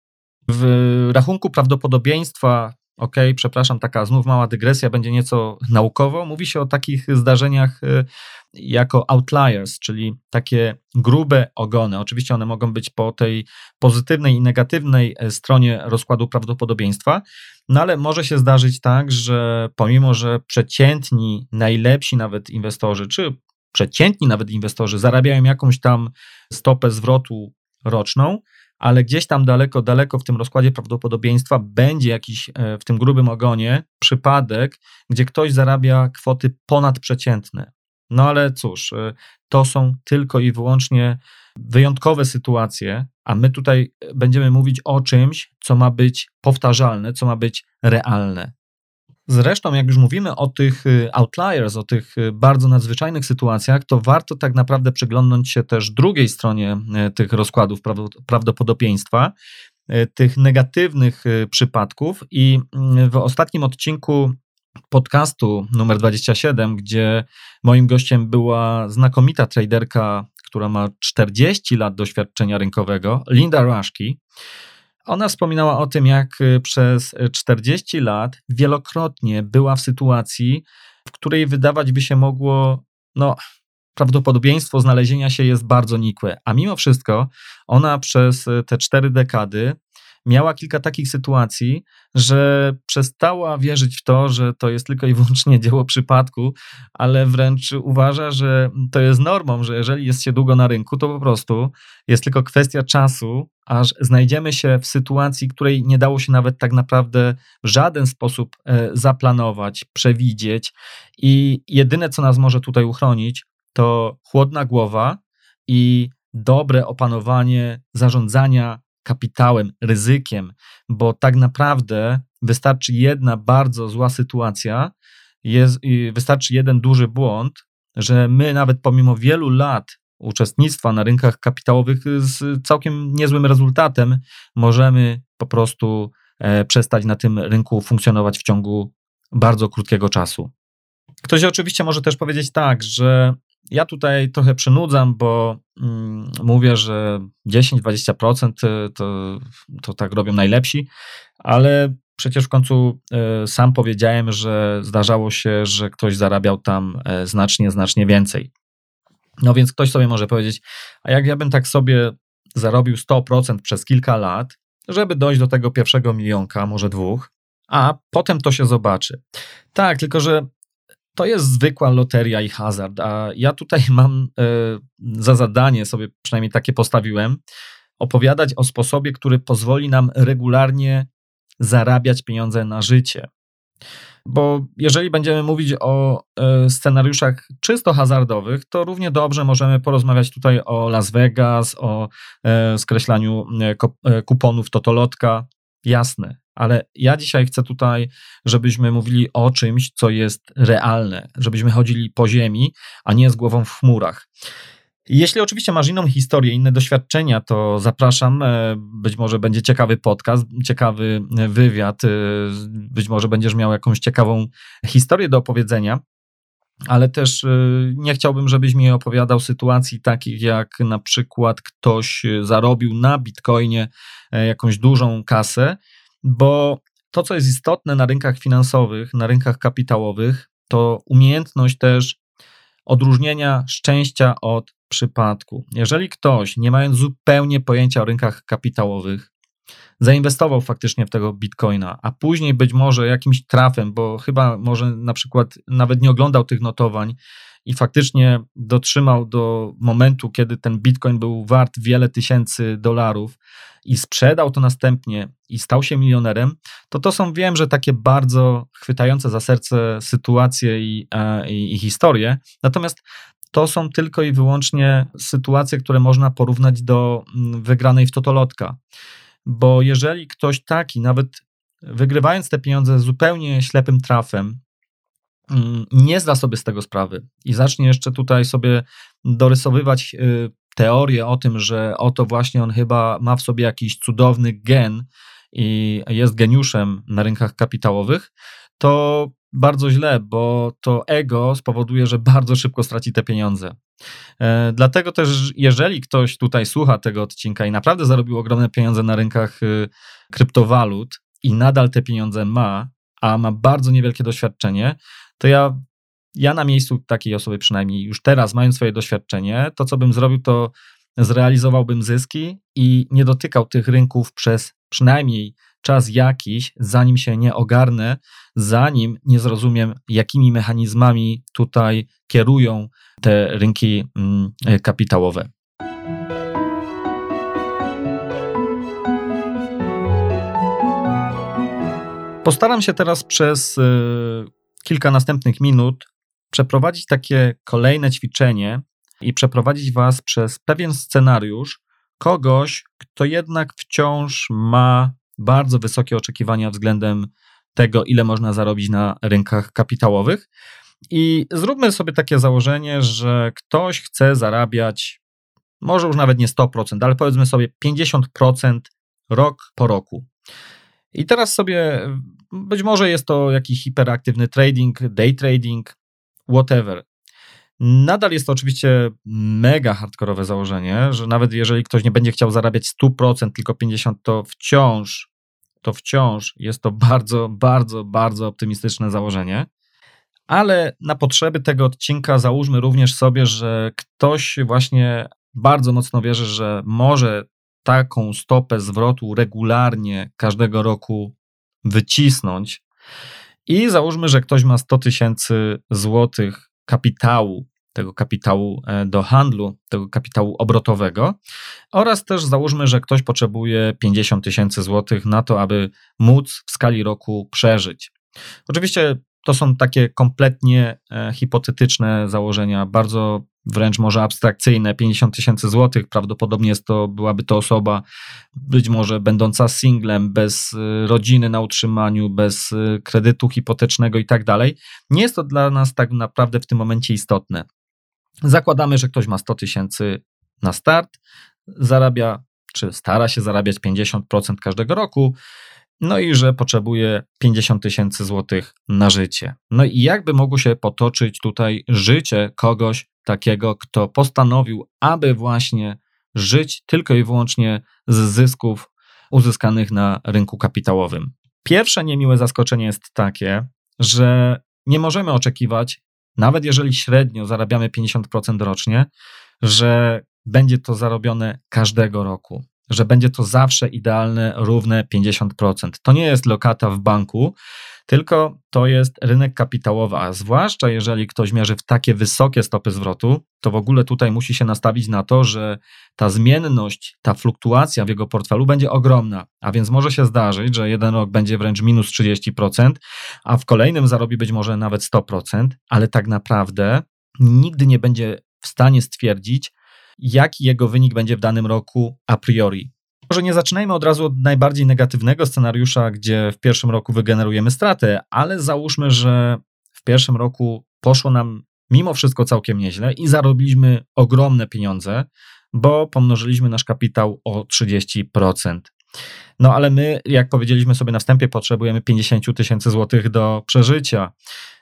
S2: W rachunku prawdopodobieństwa ok, przepraszam, taka znów mała dygresja, będzie nieco naukowo. Mówi się o takich zdarzeniach y, jako outliers, czyli takie grube ogony. Oczywiście one mogą być po tej pozytywnej i negatywnej e, stronie rozkładu prawdopodobieństwa, no ale może się zdarzyć tak, że pomimo, że przeciętni, najlepsi nawet inwestorzy, czy przeciętni nawet inwestorzy zarabiają jakąś tam stopę zwrotu roczną, ale gdzieś tam daleko, daleko w tym rozkładzie prawdopodobieństwa będzie jakiś e, w tym grubym ogonie przypadek, gdzie ktoś zarabia kwoty ponadprzeciętne. No ale cóż, e, to są tylko i wyłącznie wyjątkowe sytuacje, a my tutaj będziemy mówić o czymś, co ma być powtarzalne, co ma być realne. Zresztą, jak już mówimy o tych y, outliers, o tych y, bardzo nadzwyczajnych sytuacjach, to warto tak naprawdę przyglądnąć się też drugiej stronie y, tych rozkładów prawdopodobieństwa, tych negatywnych przypadków. I mm, w ostatnim odcinku podcastu numer 27, gdzie moim gościem była znakomita traderka, która ma 40 lat doświadczenia rynkowego, Linda Rashki. Ona wspominała o tym, jak y, przez 40 lat wielokrotnie była w sytuacji, w której wydawać by się mogło, no, prawdopodobieństwo znalezienia się jest bardzo nikłe. A mimo wszystko ona przez y, te cztery dekady miała kilka takich sytuacji, że przestała wierzyć w to, że to jest tylko i wyłącznie dzieło przypadku, ale wręcz uważa, że to jest normą, że jeżeli jest się długo na rynku, to po prostu jest tylko kwestia czasu, aż znajdziemy się w sytuacji, której nie dało się nawet tak naprawdę w żaden sposób e, zaplanować, przewidzieć. I jedyne, co nas może tutaj uchronić, to chłodna głowa i dobre opanowanie zarządzania kapitałem, ryzykiem, bo tak naprawdę wystarczy jedna bardzo zła sytuacja, jest, wystarczy jeden duży błąd, że my nawet pomimo wielu lat uczestnictwa na rynkach kapitałowych z całkiem niezłym rezultatem możemy po prostu e, przestać na tym rynku funkcjonować w ciągu bardzo krótkiego czasu. Ktoś oczywiście może też powiedzieć tak, że ja tutaj trochę przynudzam, bo mm, mówię, że 10-20% to, to tak robią najlepsi, ale przecież w końcu y, sam powiedziałem, że zdarzało się, że ktoś zarabiał tam y, znacznie, znacznie więcej. No więc ktoś sobie może powiedzieć, a jak ja bym tak sobie zarobił 100% przez kilka lat, żeby dojść do tego pierwszego milionka, może dwóch, a potem to się zobaczy. Tak, tylko że to jest zwykła loteria i hazard, a ja tutaj mam e, za zadanie, sobie przynajmniej takie postawiłem, opowiadać o sposobie, który pozwoli nam regularnie zarabiać pieniądze na życie. Bo jeżeli będziemy mówić o e, scenariuszach czysto hazardowych, to równie dobrze możemy porozmawiać tutaj o Las Vegas, o e, skreślaniu kuponów Totolotka. Jasne, ale ja dzisiaj chcę tutaj, żebyśmy mówili o czymś, co jest realne, żebyśmy chodzili po ziemi, a nie z głową w chmurach. Jeśli oczywiście masz inną historię, inne doświadczenia, to zapraszam. E, być może będzie ciekawy podcast, ciekawy wywiad, e, być może będziesz miał jakąś ciekawą historię do opowiedzenia. Ale też e, nie chciałbym, żebyś mi opowiadał sytuacji takich, jak na przykład ktoś zarobił na bitcoinie jakąś dużą kasę bo to, co jest istotne na rynkach finansowych, na rynkach kapitałowych, to umiejętność też odróżnienia szczęścia od przypadku. Jeżeli ktoś, nie mając zupełnie pojęcia o rynkach kapitałowych, zainwestował faktycznie w tego bitcoina, a później być może jakimś trafem, bo chyba może na przykład nawet nie oglądał tych notowań i faktycznie dotrzymał do momentu, kiedy ten bitcoin był wart wiele tysięcy dolarów i sprzedał to następnie i stał się milionerem, to to są, wiem, że takie bardzo chwytające za serce sytuacje i, i, i historie. Natomiast to są tylko i wyłącznie sytuacje, które można porównać do mm, wygranej w totolotka. Bo jeżeli ktoś taki, nawet wygrywając te pieniądze zupełnie ślepym trafem, nie zda sobie z tego sprawy i zacznie jeszcze tutaj sobie dorysowywać y, teorię o tym, że oto właśnie on chyba ma w sobie jakiś cudowny gen i jest geniuszem na rynkach kapitałowych, to bardzo źle, bo to ego spowoduje, że bardzo szybko straci te pieniądze. E, dlatego też, jeżeli ktoś tutaj słucha tego odcinka i naprawdę zarobił ogromne pieniądze na rynkach y, kryptowalut, i nadal te pieniądze ma, a ma bardzo niewielkie doświadczenie, to ja, ja na miejscu takiej osoby przynajmniej już teraz, mając swoje doświadczenie, to co bym zrobił, to zrealizowałbym zyski i nie dotykał tych rynków przez przynajmniej czas jakiś, zanim się nie ogarnę, zanim nie zrozumiem, jakimi mechanizmami tutaj kierują te rynki mm, kapitałowe. Postaram się teraz przez y, kilka następnych minut przeprowadzić takie kolejne ćwiczenie i przeprowadzić Was przez pewien scenariusz kogoś, kto jednak wciąż ma bardzo wysokie oczekiwania względem tego, ile można zarobić na rynkach kapitałowych. I zróbmy sobie takie założenie, że ktoś chce zarabiać, może już nawet nie 100%, ale powiedzmy sobie 50% rok po roku. I teraz sobie, być może jest to jakiś hiperaktywny trading, day trading, whatever. Nadal jest to oczywiście mega hardkorowe założenie, że nawet jeżeli ktoś nie będzie chciał zarabiać 100%, tylko 50%, to wciąż, to wciąż jest to bardzo, bardzo, bardzo optymistyczne założenie. Ale na potrzeby tego odcinka załóżmy również sobie, że ktoś właśnie bardzo mocno wierzy, że może taką stopę zwrotu regularnie każdego roku wycisnąć. I załóżmy, że ktoś ma 100 tysięcy złotych kapitału, tego kapitału e, do handlu, tego kapitału obrotowego, oraz też załóżmy, że ktoś potrzebuje 50 tysięcy złotych na to, aby móc w skali roku przeżyć. Oczywiście to są takie kompletnie e, hipotetyczne założenia, bardzo wręcz może abstrakcyjne, 50 tysięcy złotych, prawdopodobnie jest to, byłaby to osoba być może będąca singlem, bez y, rodziny na utrzymaniu, bez y, kredytu hipotecznego i tak dalej. Nie jest to dla nas tak naprawdę w tym momencie istotne. Zakładamy, że ktoś ma 100 tysięcy na start, zarabia, czy stara się zarabiać 50% każdego roku, no i że potrzebuje 50 tysięcy złotych na życie. No i jakby mogło się potoczyć tutaj życie kogoś takiego, kto postanowił, aby właśnie żyć tylko i wyłącznie z zysków uzyskanych na rynku kapitałowym. Pierwsze niemiłe zaskoczenie jest takie, że nie możemy oczekiwać, nawet jeżeli średnio zarabiamy 50% rocznie, że będzie to zarobione każdego roku że będzie to zawsze idealne, równe 50%. To nie jest lokata w banku, tylko to jest rynek kapitałowy, a zwłaszcza jeżeli ktoś mierzy w takie wysokie stopy zwrotu, to w ogóle tutaj musi się nastawić na to, że ta zmienność, ta fluktuacja w jego portfelu będzie ogromna, a więc może się zdarzyć, że jeden rok będzie wręcz minus 30%, a w kolejnym zarobi być może nawet 100%, ale tak naprawdę nigdy nie będzie w stanie stwierdzić, jaki jego wynik będzie w danym roku a priori. Może nie zaczynajmy od razu od najbardziej negatywnego scenariusza, gdzie w pierwszym roku wygenerujemy stratę, ale załóżmy, że w pierwszym roku poszło nam mimo wszystko całkiem nieźle i zarobiliśmy ogromne pieniądze, bo pomnożyliśmy nasz kapitał o 30%. No ale my, jak powiedzieliśmy sobie na wstępie, potrzebujemy 50 tysięcy złotych do przeżycia.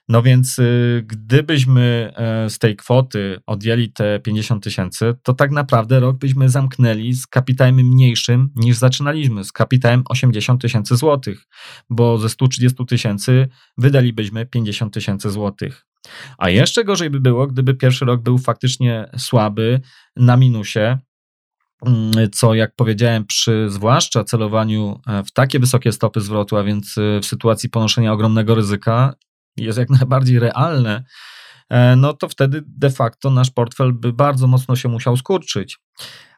S2: No więc y, gdybyśmy e, z tej kwoty odjęli te 50 tysięcy, to tak naprawdę rok byśmy zamknęli z kapitałem mniejszym niż zaczynaliśmy, z kapitałem 80 tysięcy złotych, bo ze 130 tysięcy wydalibyśmy 50 tysięcy złotych. A jeszcze gorzej by było, gdyby pierwszy rok był faktycznie słaby, na minusie, mm, co jak powiedziałem, przy zwłaszcza celowaniu e, w takie wysokie stopy zwrotu, a więc e, w sytuacji ponoszenia ogromnego ryzyka, jest jak najbardziej realne, e, no to wtedy de facto nasz portfel by bardzo mocno się musiał skurczyć.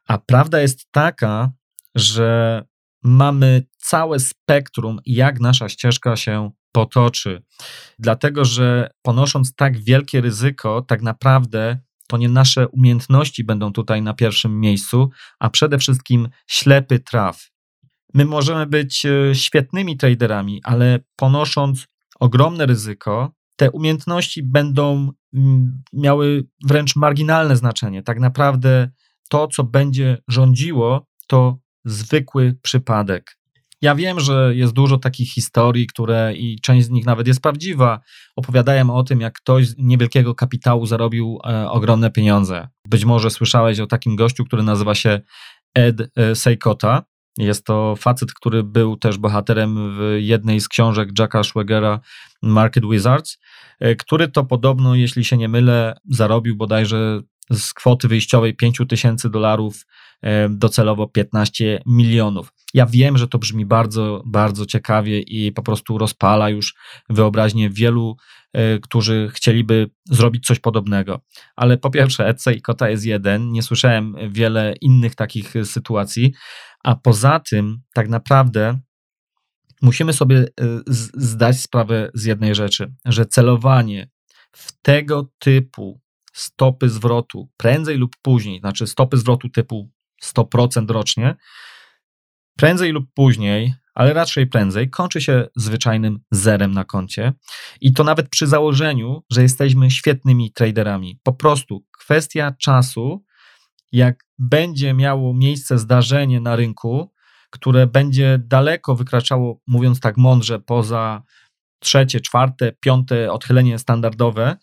S2: A prawda jest taka, że mamy całe spektrum, jak nasza ścieżka się potoczy. Dlatego, że ponosząc tak wielkie ryzyko, tak naprawdę to nie nasze umiejętności będą tutaj na pierwszym miejscu, a przede wszystkim ślepy traf. My możemy być e, świetnymi traderami, ale ponosząc ogromne ryzyko, te umiejętności będą mm, miały wręcz marginalne znaczenie. Tak naprawdę to, co będzie rządziło, to zwykły przypadek. Ja wiem, że jest dużo takich historii, które i część z nich nawet jest prawdziwa. Opowiadają o tym, jak ktoś z niewielkiego kapitału zarobił e, ogromne pieniądze. Być może słyszałeś o takim gościu, który nazywa się Ed e. Jest to facet, który był też bohaterem w jednej z książek Jacka Schwagera Market Wizards, e, który to podobno, jeśli się nie mylę, zarobił bodajże z kwoty wyjściowej 5 tysięcy dolarów e, docelowo 15 milionów. Ja wiem, że to brzmi bardzo, bardzo ciekawie i po prostu rozpala już wyobraźnię wielu, e, którzy chcieliby zrobić coś podobnego. Ale po pierwsze, Etsy i Kota jest jeden. Nie słyszałem wiele innych takich sytuacji. A poza tym, tak naprawdę, musimy sobie e, zdać sprawę z jednej rzeczy, że celowanie w tego typu stopy zwrotu prędzej lub później, znaczy stopy zwrotu typu 100% rocznie, prędzej lub później, ale raczej prędzej, kończy się zwyczajnym zerem na koncie. I to nawet przy założeniu, że jesteśmy świetnymi traderami. Po prostu kwestia czasu, jak będzie miało miejsce zdarzenie na rynku, które będzie daleko wykraczało, mówiąc tak mądrze, poza trzecie, czwarte, piąte odchylenie standardowe,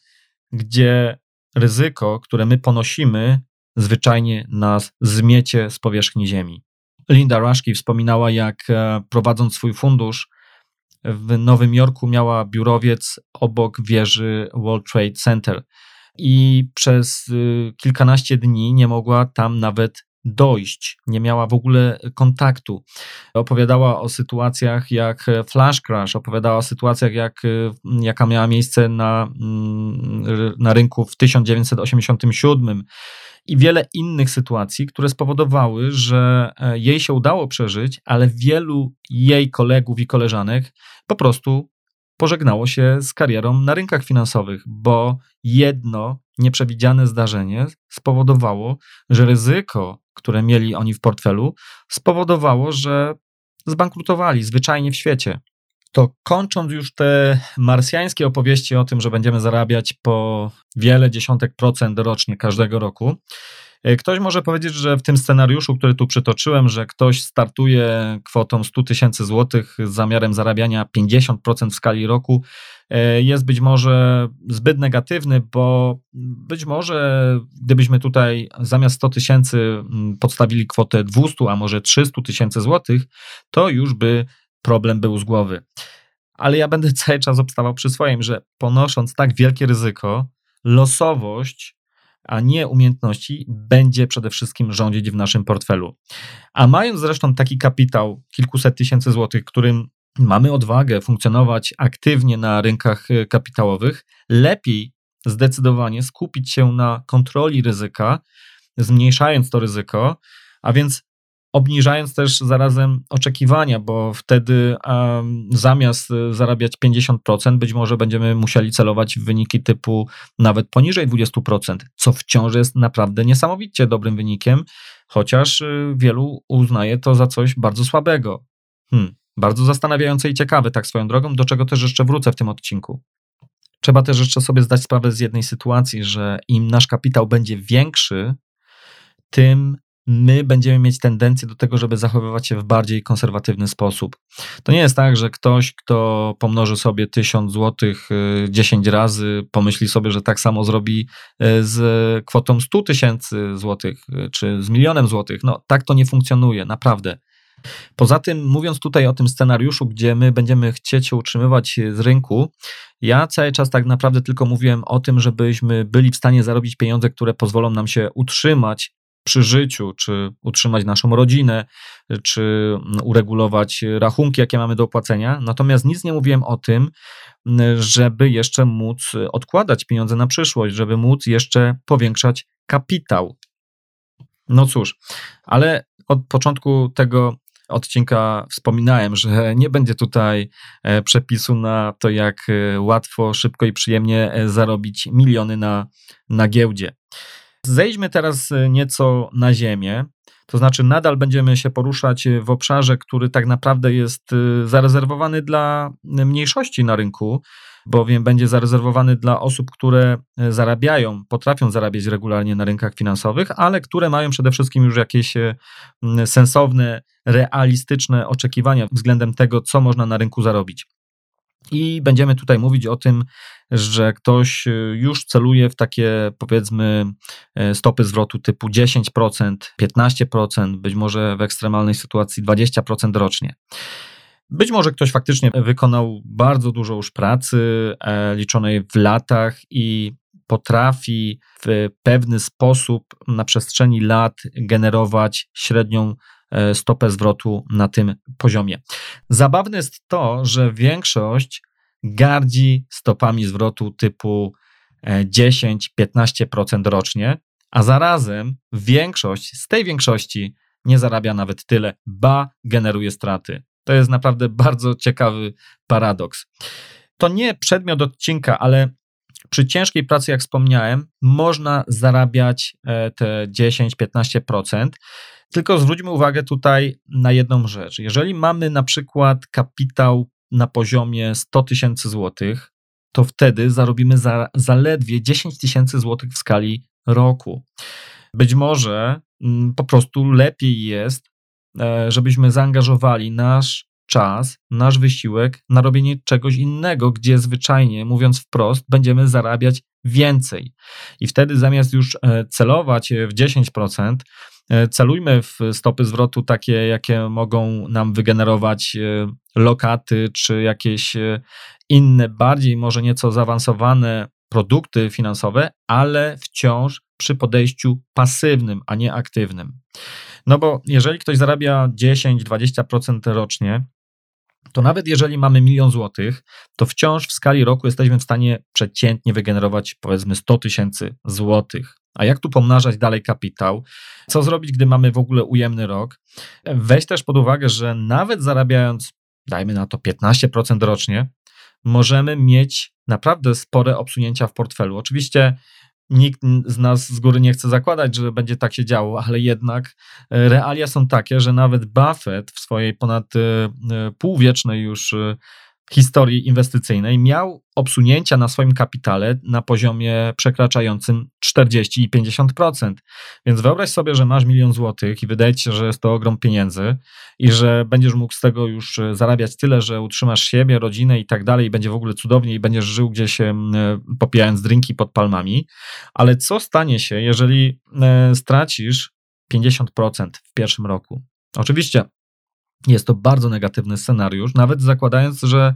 S2: gdzie ryzyko, które my ponosimy, zwyczajnie nas zmiecie z powierzchni Ziemi. Linda Rushki wspominała, jak e, prowadząc swój fundusz w Nowym Jorku miała biurowiec obok wieży World Trade Center i przez y, kilkanaście dni nie mogła tam nawet dojść, nie miała w ogóle kontaktu. Opowiadała o sytuacjach jak flash crash, opowiadała o sytuacjach, jak, jaka miała miejsce na, mm, na rynku w 1987 i wiele innych sytuacji, które spowodowały, że e, jej się udało przeżyć, ale wielu jej kolegów i koleżanek po prostu pożegnało się z karierą na rynkach finansowych, bo jedno nieprzewidziane zdarzenie spowodowało, że ryzyko, które mieli oni w portfelu, spowodowało, że zbankrutowali zwyczajnie w świecie. To kończąc już te marsjańskie opowieści o tym, że będziemy zarabiać po wiele dziesiątek procent rocznie każdego roku, ktoś może powiedzieć, że w tym scenariuszu, który tu przytoczyłem, że ktoś startuje kwotą 100 tysięcy złotych z zamiarem zarabiania 50% w skali roku, e, jest być może zbyt negatywny, bo być może gdybyśmy tutaj zamiast 100 tysięcy mm, podstawili kwotę 200, a może 300 tysięcy złotych, to już by problem był z głowy. Ale ja będę cały czas obstawał przy swoim, że ponosząc tak wielkie ryzyko, losowość a nie umiejętności, będzie przede wszystkim rządzić w naszym portfelu. A mając zresztą taki kapitał kilkuset tysięcy złotych, którym mamy odwagę funkcjonować aktywnie na rynkach e, kapitałowych, lepiej zdecydowanie skupić się na kontroli ryzyka, zmniejszając to ryzyko, a więc obniżając też zarazem oczekiwania, bo wtedy um, zamiast e, zarabiać 50%, być może będziemy musieli celować w wyniki typu nawet poniżej 20%, co wciąż jest naprawdę niesamowicie dobrym wynikiem, chociaż e, wielu uznaje to za coś bardzo słabego. Hmm, bardzo zastanawiające i ciekawe, tak swoją drogą, do czego też jeszcze wrócę w tym odcinku. Trzeba też jeszcze sobie zdać sprawę z jednej sytuacji, że im nasz kapitał będzie większy, tym my będziemy mieć tendencję do tego, żeby zachowywać się w bardziej konserwatywny sposób. To nie jest tak, że ktoś, kto pomnoży sobie 1000 zł 10 razy, pomyśli sobie, że tak samo zrobi y, z kwotą 100 tysięcy złotych y, czy z milionem złotych. No, tak to nie funkcjonuje, naprawdę. Poza tym, mówiąc tutaj o tym scenariuszu, gdzie my będziemy chcieć się utrzymywać z rynku, ja cały czas tak naprawdę tylko mówiłem o tym, żebyśmy byli w stanie zarobić pieniądze, które pozwolą nam się utrzymać przy życiu, czy utrzymać naszą rodzinę, czy uregulować rachunki, jakie mamy do opłacenia. Natomiast nic nie mówiłem o tym, żeby jeszcze móc odkładać pieniądze na przyszłość, żeby móc jeszcze powiększać kapitał. No cóż, ale od początku tego odcinka wspominałem, że nie będzie tutaj e, przepisu na to, jak e, łatwo, szybko i przyjemnie e, zarobić miliony na, na giełdzie. Zejdźmy teraz e, nieco na ziemię. To znaczy, nadal będziemy się poruszać w obszarze, który tak naprawdę jest e, zarezerwowany dla mniejszości na rynku, bowiem będzie zarezerwowany dla osób, które zarabiają, potrafią zarabiać regularnie na rynkach finansowych, ale które mają przede wszystkim już jakieś sensowne, realistyczne oczekiwania względem tego, co można na rynku zarobić. I będziemy tutaj mówić o tym, że ktoś y, już celuje w takie powiedzmy e, stopy zwrotu typu 10%, 15%, być może w ekstremalnej sytuacji 20% rocznie. Być może ktoś faktycznie wykonał bardzo dużo już pracy e, liczonej w latach i potrafi w pewny sposób na przestrzeni lat generować średnią e, stopę zwrotu na tym poziomie. Zabawne jest to, że większość gardzi stopami zwrotu typu 10-15% e, rocznie, a zarazem większość z tej większości nie zarabia nawet tyle, ba generuje straty. To jest naprawdę bardzo ciekawy paradoks. To nie przedmiot odcinka, ale przy ciężkiej pracy, jak wspomniałem, można zarabiać e, te 10-15%. Tylko zwróćmy uwagę tutaj na jedną rzecz. Jeżeli mamy na przykład kapitał na poziomie 100 tysięcy złotych, to wtedy zarobimy za, zaledwie 10 tysięcy złotych w skali roku. Być może mm, po prostu lepiej jest, e, żebyśmy zaangażowali nasz czas, nasz wysiłek na robienie czegoś innego, gdzie zwyczajnie, mówiąc wprost, będziemy zarabiać więcej. I wtedy zamiast już e, celować w 10%, e, celujmy w stopy zwrotu takie, jakie mogą nam wygenerować e, lokaty, czy jakieś inne, bardziej może nieco zaawansowane produkty finansowe, ale wciąż przy podejściu pasywnym, a nie aktywnym. No bo jeżeli ktoś zarabia 10-20% rocznie, to nawet jeżeli mamy milion złotych, to wciąż w skali roku jesteśmy w stanie przeciętnie wygenerować powiedzmy 100 tysięcy złotych. A jak tu pomnażać dalej kapitał? Co zrobić, gdy mamy w ogóle ujemny rok? Weź też pod uwagę, że nawet zarabiając, dajmy na to 15% rocznie, możemy mieć naprawdę spore obsunięcia w portfelu. Oczywiście Nikt z nas z góry nie chce zakładać, że będzie tak się działo, ale jednak e, realia są takie, że nawet Buffett w swojej ponad e, e, półwiecznej już historii inwestycyjnej miał obsunięcia na swoim kapitale na poziomie przekraczającym 40 i 50%. Więc wyobraź sobie, że masz milion złotych i wydaje ci się, że jest to ogrom pieniędzy i że będziesz mógł z tego już e, zarabiać tyle, że utrzymasz siebie, rodzinę i tak dalej i będzie w ogóle cudownie i będziesz żył gdzieś e, popijając drinki pod palmami. Ale co stanie się, jeżeli e, stracisz 50% w pierwszym roku? Oczywiście jest to bardzo negatywny scenariusz, nawet zakładając, że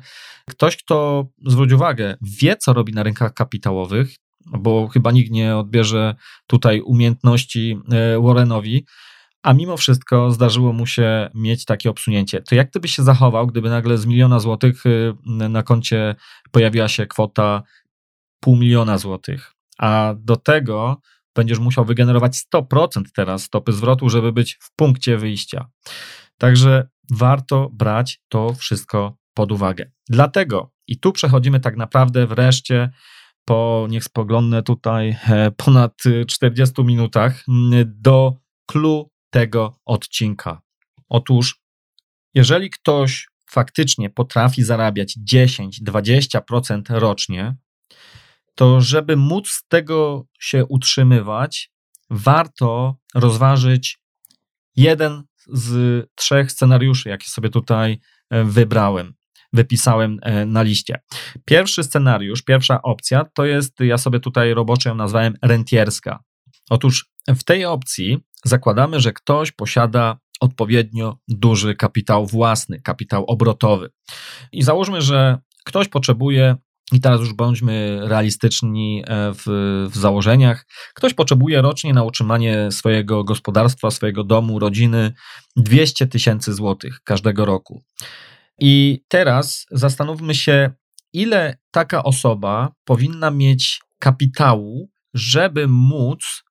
S2: ktoś, kto zwróć uwagę, wie, co robi na rynkach kapitałowych, bo chyba nikt nie odbierze tutaj umiejętności e, Warrenowi, a mimo wszystko zdarzyło mu się mieć takie obsunięcie. To jak byś się zachował, gdyby nagle z miliona złotych e, na koncie pojawiła się kwota pół miliona złotych, a do tego będziesz musiał wygenerować 100% teraz stopy zwrotu, żeby być w punkcie wyjścia. Także warto brać to wszystko pod uwagę. Dlatego, i tu przechodzimy tak naprawdę wreszcie po, niech spoglądnę tutaj, e, ponad 40 minutach do clue tego odcinka. Otóż, jeżeli ktoś faktycznie potrafi zarabiać 10-20% rocznie, to żeby móc z tego się utrzymywać, warto rozważyć jeden z trzech scenariuszy, jakie sobie tutaj e, wybrałem, wypisałem e, na liście. Pierwszy scenariusz, pierwsza opcja to jest, ja sobie tutaj roboczo ją nazwałem rentierska. Otóż w tej opcji zakładamy, że ktoś posiada odpowiednio duży kapitał własny, kapitał obrotowy. I załóżmy, że ktoś potrzebuje i teraz już bądźmy realistyczni e, w, w, założeniach. Ktoś potrzebuje rocznie na utrzymanie swojego gospodarstwa, swojego domu, rodziny 200 tysięcy złotych każdego roku. I teraz zastanówmy się, ile taka osoba powinna mieć kapitału, żeby móc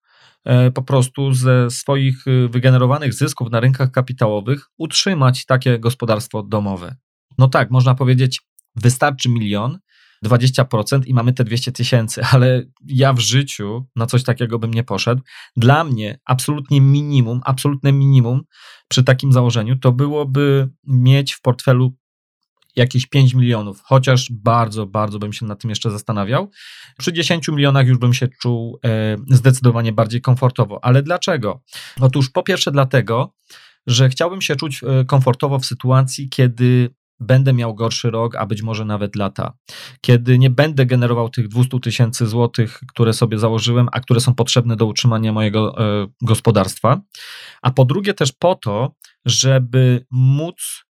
S2: e, po prostu ze swoich e, wygenerowanych zysków na rynkach kapitałowych utrzymać takie gospodarstwo domowe. No tak, można powiedzieć, wystarczy milion, 20% i mamy te 200 tysięcy, ale ja w życiu na coś takiego bym nie poszedł. Dla mnie absolutnie minimum, absolutne minimum przy takim założeniu to byłoby mieć w portfelu jakieś 5 milionów, chociaż bardzo, bardzo bym się nad tym jeszcze zastanawiał. Przy 10 milionach już bym się czuł e, zdecydowanie bardziej komfortowo. Ale dlaczego? Otóż po pierwsze dlatego, że chciałbym się czuć e, komfortowo w sytuacji, kiedy będę miał gorszy rok, a być może nawet lata. Kiedy nie będę generował tych 200 tysięcy złotych, które sobie założyłem, a które są potrzebne do utrzymania mojego e, gospodarstwa. A po drugie też po to, żeby móc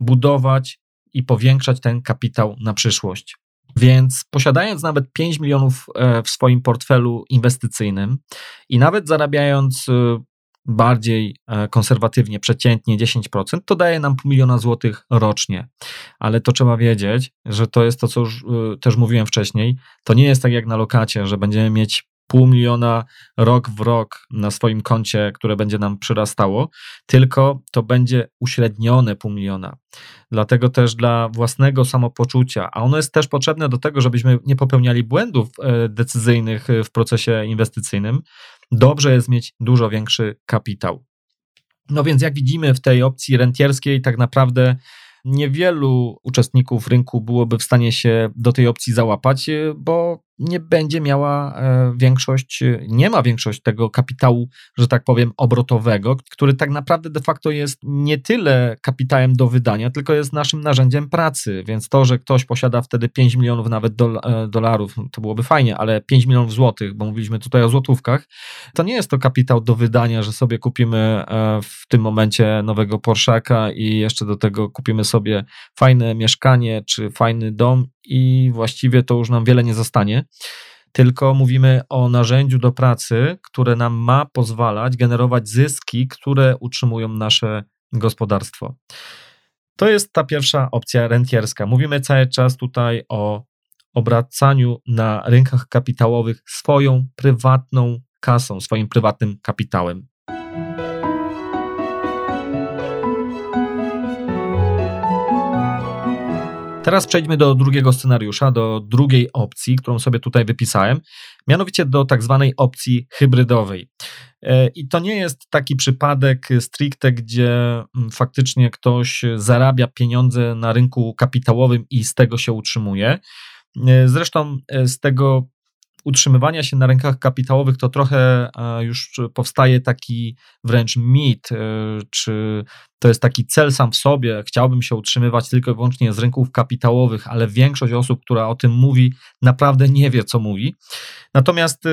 S2: budować i powiększać ten kapitał na przyszłość. Więc posiadając nawet 5 milionów e, w swoim portfelu inwestycyjnym i nawet zarabiając e, bardziej e, konserwatywnie, przeciętnie 10%, to daje nam pół miliona złotych rocznie. Ale to trzeba wiedzieć, że to jest to, co już też mówiłem wcześniej. To nie jest tak jak na lokacie, że będziemy mieć pół miliona rok w rok na swoim koncie, które będzie nam przyrastało, tylko to będzie uśrednione pół miliona. Dlatego też dla własnego samopoczucia, a ono jest też potrzebne do tego, żebyśmy nie popełniali błędów e, decyzyjnych w procesie inwestycyjnym, dobrze jest mieć dużo większy kapitał. No więc jak widzimy w tej opcji rentierskiej, tak naprawdę niewielu uczestników rynku byłoby w stanie się do tej opcji załapać, bo nie będzie miała e, większość, nie ma większość tego kapitału, że tak powiem, obrotowego, który tak naprawdę de facto jest nie tyle kapitałem do wydania, tylko jest naszym narzędziem pracy. Więc to, że ktoś posiada wtedy 5 milionów nawet e, dolarów, to byłoby fajnie, ale 5 milionów złotych, bo mówiliśmy tutaj o złotówkach, to nie jest to kapitał do wydania, że sobie kupimy e, w tym momencie nowego Porszaka i jeszcze do tego kupimy sobie fajne mieszkanie czy fajny dom i właściwie to już nam wiele nie zostanie. Tylko mówimy o narzędziu do pracy, które nam ma pozwalać generować zyski, które utrzymują nasze gospodarstwo. To jest ta pierwsza opcja rentierska. Mówimy cały czas tutaj o obracaniu na rynkach kapitałowych swoją prywatną kasą, swoim prywatnym kapitałem. Teraz przejdźmy do drugiego scenariusza, do drugiej opcji, którą sobie tutaj wypisałem, mianowicie do tak zwanej opcji hybrydowej. E, I to nie jest taki przypadek stricte, gdzie mm, faktycznie ktoś zarabia pieniądze na rynku kapitałowym i z tego się utrzymuje. E, zresztą e, z tego utrzymywania się na rynkach kapitałowych, to trochę e, już powstaje taki wręcz mit, e, czy to jest taki cel sam w sobie. Chciałbym się utrzymywać tylko i wyłącznie z rynków kapitałowych, ale większość osób, która o tym mówi, naprawdę nie wie, co mówi. Natomiast e,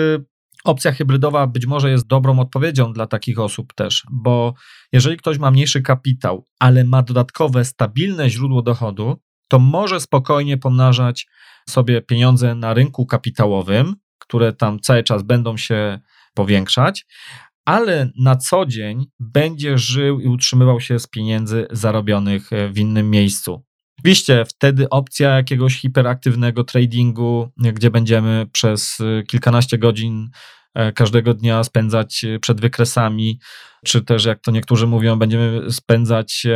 S2: opcja hybrydowa być może jest dobrą odpowiedzią dla takich osób też, bo jeżeli ktoś ma mniejszy kapitał, ale ma dodatkowe, stabilne źródło dochodu, to może spokojnie pomnażać sobie pieniądze na rynku kapitałowym, które tam cały czas będą się powiększać, ale na co dzień będzie żył i utrzymywał się z pieniędzy zarobionych e, w innym miejscu. Oczywiście wtedy opcja jakiegoś hiperaktywnego tradingu, gdzie będziemy przez e, kilkanaście godzin każdego dnia spędzać przed wykresami, czy też jak to niektórzy mówią, będziemy spędzać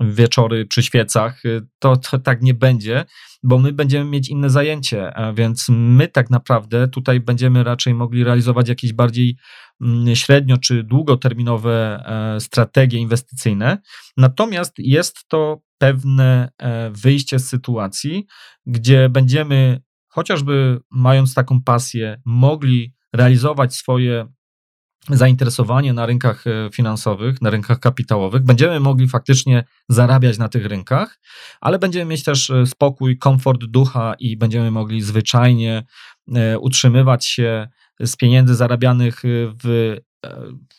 S2: wieczory przy świecach, to, to tak nie będzie bo my będziemy mieć inne zajęcie, więc my tak naprawdę tutaj będziemy raczej mogli realizować jakieś bardziej mm, średnio czy długoterminowe e, strategie inwestycyjne. Natomiast jest to pewne e, wyjście z sytuacji, gdzie będziemy chociażby mając taką pasję, mogli realizować swoje zainteresowanie na rynkach e, finansowych, na rynkach kapitałowych. Będziemy mogli faktycznie zarabiać na tych rynkach, ale będziemy mieć też e, spokój, komfort ducha i będziemy mogli zwyczajnie e, utrzymywać się z pieniędzy zarabianych w,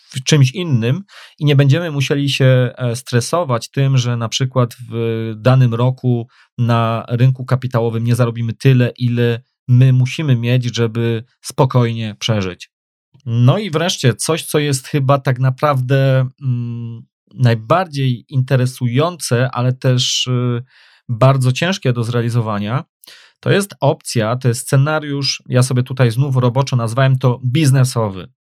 S2: w czymś innym i nie będziemy musieli się stresować tym, że na przykład w danym roku na rynku kapitałowym nie zarobimy tyle, ile my musimy mieć, żeby spokojnie przeżyć. No i wreszcie coś, co jest chyba tak naprawdę mm, najbardziej interesujące, ale też y, bardzo ciężkie do zrealizowania, to jest opcja, to jest scenariusz, ja sobie tutaj znów roboczo nazwałem to biznesowy.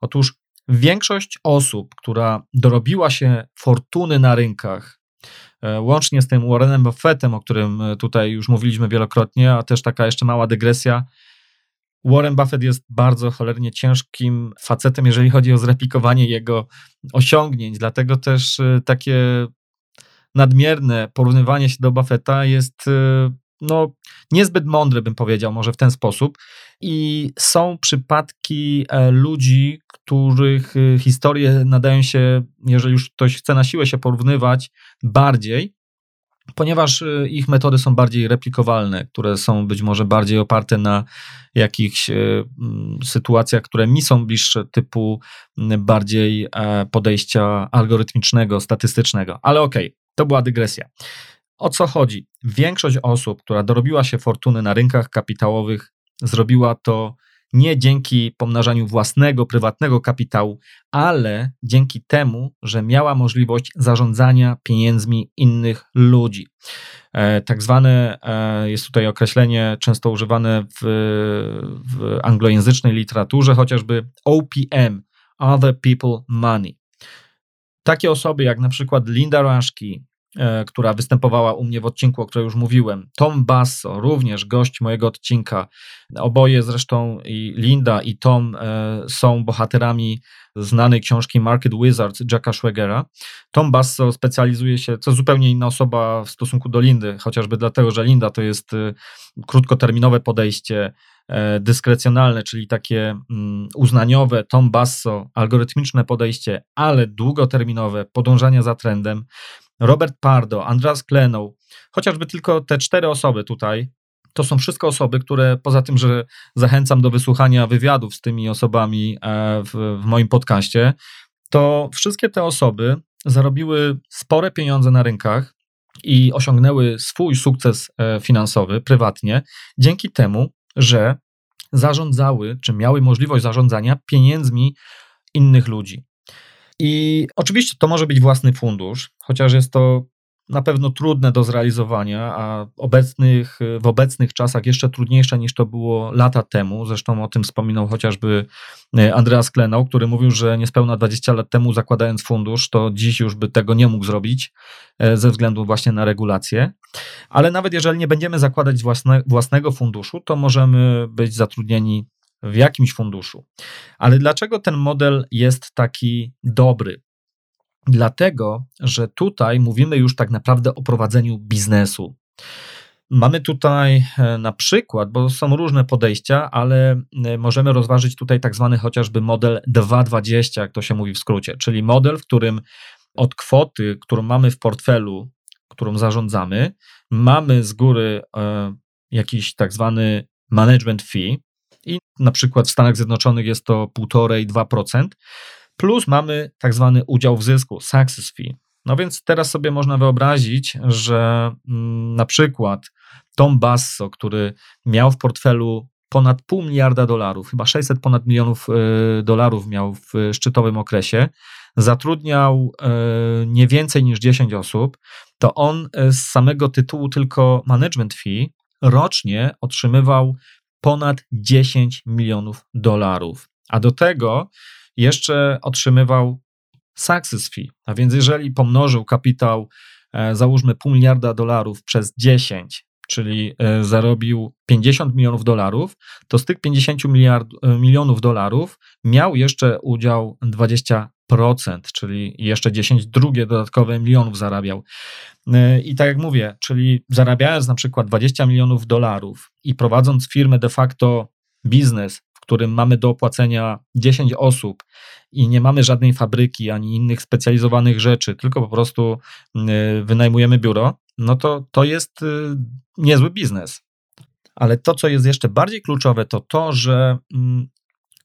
S2: Otóż większość osób, która dorobiła się fortuny na rynkach, łącznie z tym Warrenem Buffettem, o którym e, tutaj już mówiliśmy wielokrotnie, a też taka jeszcze mała dygresja, Warren Buffett jest bardzo cholernie ciężkim facetem, jeżeli chodzi o zreplikowanie jego osiągnięć, dlatego też y, takie nadmierne porównywanie się do Buffetta jest no, niezbyt mądre, bym powiedział, może w ten sposób. I są przypadki e, ludzi, których y, historie nadają się, jeżeli już ktoś chce na siłę się porównywać, bardziej, ponieważ y, ich metody są bardziej replikowalne, które są być może bardziej oparte na jakichś sytuacjach, które mi są bliższe, typu bardziej e, podejścia algorytmicznego, statystycznego. Ale okej, okay, to była dygresja. O co chodzi? Większość osób, która dorobiła się fortuny na rynkach kapitałowych, zrobiła to nie dzięki pomnażaniu własnego, prywatnego kapitału, ale dzięki temu, że miała możliwość zarządzania pieniędzmi innych ludzi. E, tak zwane e, jest tutaj określenie często używane w, w anglojęzycznej literaturze, chociażby OPM, Other People Money. Takie osoby jak na przykład Linda Rashki, która występowała u mnie w odcinku, o której już mówiłem. Tom Basso, również gość mojego odcinka. Oboje zresztą i Linda i Tom e, są bohaterami znanej książki Market Wizards Jacka Schwegera. Tom Basso specjalizuje się, to zupełnie inna osoba w stosunku do Lindy, chociażby dlatego, że Linda to jest e, krótkoterminowe podejście, dyskrecjonalne, czyli takie mm, uznaniowe, Tom Basso, algorytmiczne podejście, ale długoterminowe, podążanie za trendem. Robert Pardo, Andreas Klenow, chociażby tylko te cztery osoby tutaj, to są wszystko osoby, które poza tym, że zachęcam do wysłuchania wywiadów z tymi osobami e, w, w moim podcaście, to wszystkie te osoby zarobiły spore pieniądze na rynkach i osiągnęły swój sukces e, finansowy prywatnie dzięki temu, że zarządzały, czy miały możliwość zarządzania pieniędzmi innych ludzi. I oczywiście to może być własny fundusz, chociaż jest to na pewno trudne do zrealizowania, a obecnych, w obecnych czasach jeszcze trudniejsze niż to było lata temu. Zresztą o tym wspominał chociażby e, Andreas Klenał, który mówił, że niespełna 20 lat temu zakładając fundusz, to dziś już by tego nie mógł zrobić e, ze względu właśnie na regulacje. Ale nawet jeżeli nie będziemy zakładać własne, własnego funduszu, to możemy być zatrudnieni w jakimś funduszu. Ale dlaczego ten model jest taki dobry? Dlatego, że tutaj mówimy już tak naprawdę o prowadzeniu biznesu. Mamy tutaj e, na przykład, bo są różne podejścia, ale e, możemy rozważyć tutaj tak zwany chociażby model 220, jak to się mówi w skrócie, czyli model, w którym od kwoty, którą mamy w portfelu, którą zarządzamy, mamy z góry e, jakiś tak zwany management fee, i na przykład w Stanach Zjednoczonych jest to 1,5-2%, plus mamy tak zwany udział w zysku, success fee. No więc teraz sobie można wyobrazić, że mm, na przykład Tom Basso, który miał w portfelu ponad pół miliarda dolarów, chyba 600 ponad milionów y, dolarów miał w szczytowym okresie, zatrudniał y, nie więcej niż 10 osób, to on y, z samego tytułu tylko management fee rocznie otrzymywał ponad 10 milionów dolarów. A do tego jeszcze otrzymywał success fee. A więc jeżeli pomnożył kapitał, e, załóżmy pół miliarda dolarów przez 10, czyli e, zarobił 50 milionów dolarów, to z tych 50 miliard, e, milionów dolarów miał jeszcze udział 20 procent, czyli jeszcze 10 drugie dodatkowe milionów zarabiał. E, I tak jak mówię, czyli zarabiając na przykład 20 milionów dolarów i prowadząc firmę de facto biznes, w którym mamy do opłacenia 10 osób i nie mamy żadnej fabryki ani innych specjalizowanych rzeczy, tylko po prostu e, wynajmujemy biuro, no to to jest e, niezły biznes. Ale to, co jest jeszcze bardziej kluczowe, to to, że mm,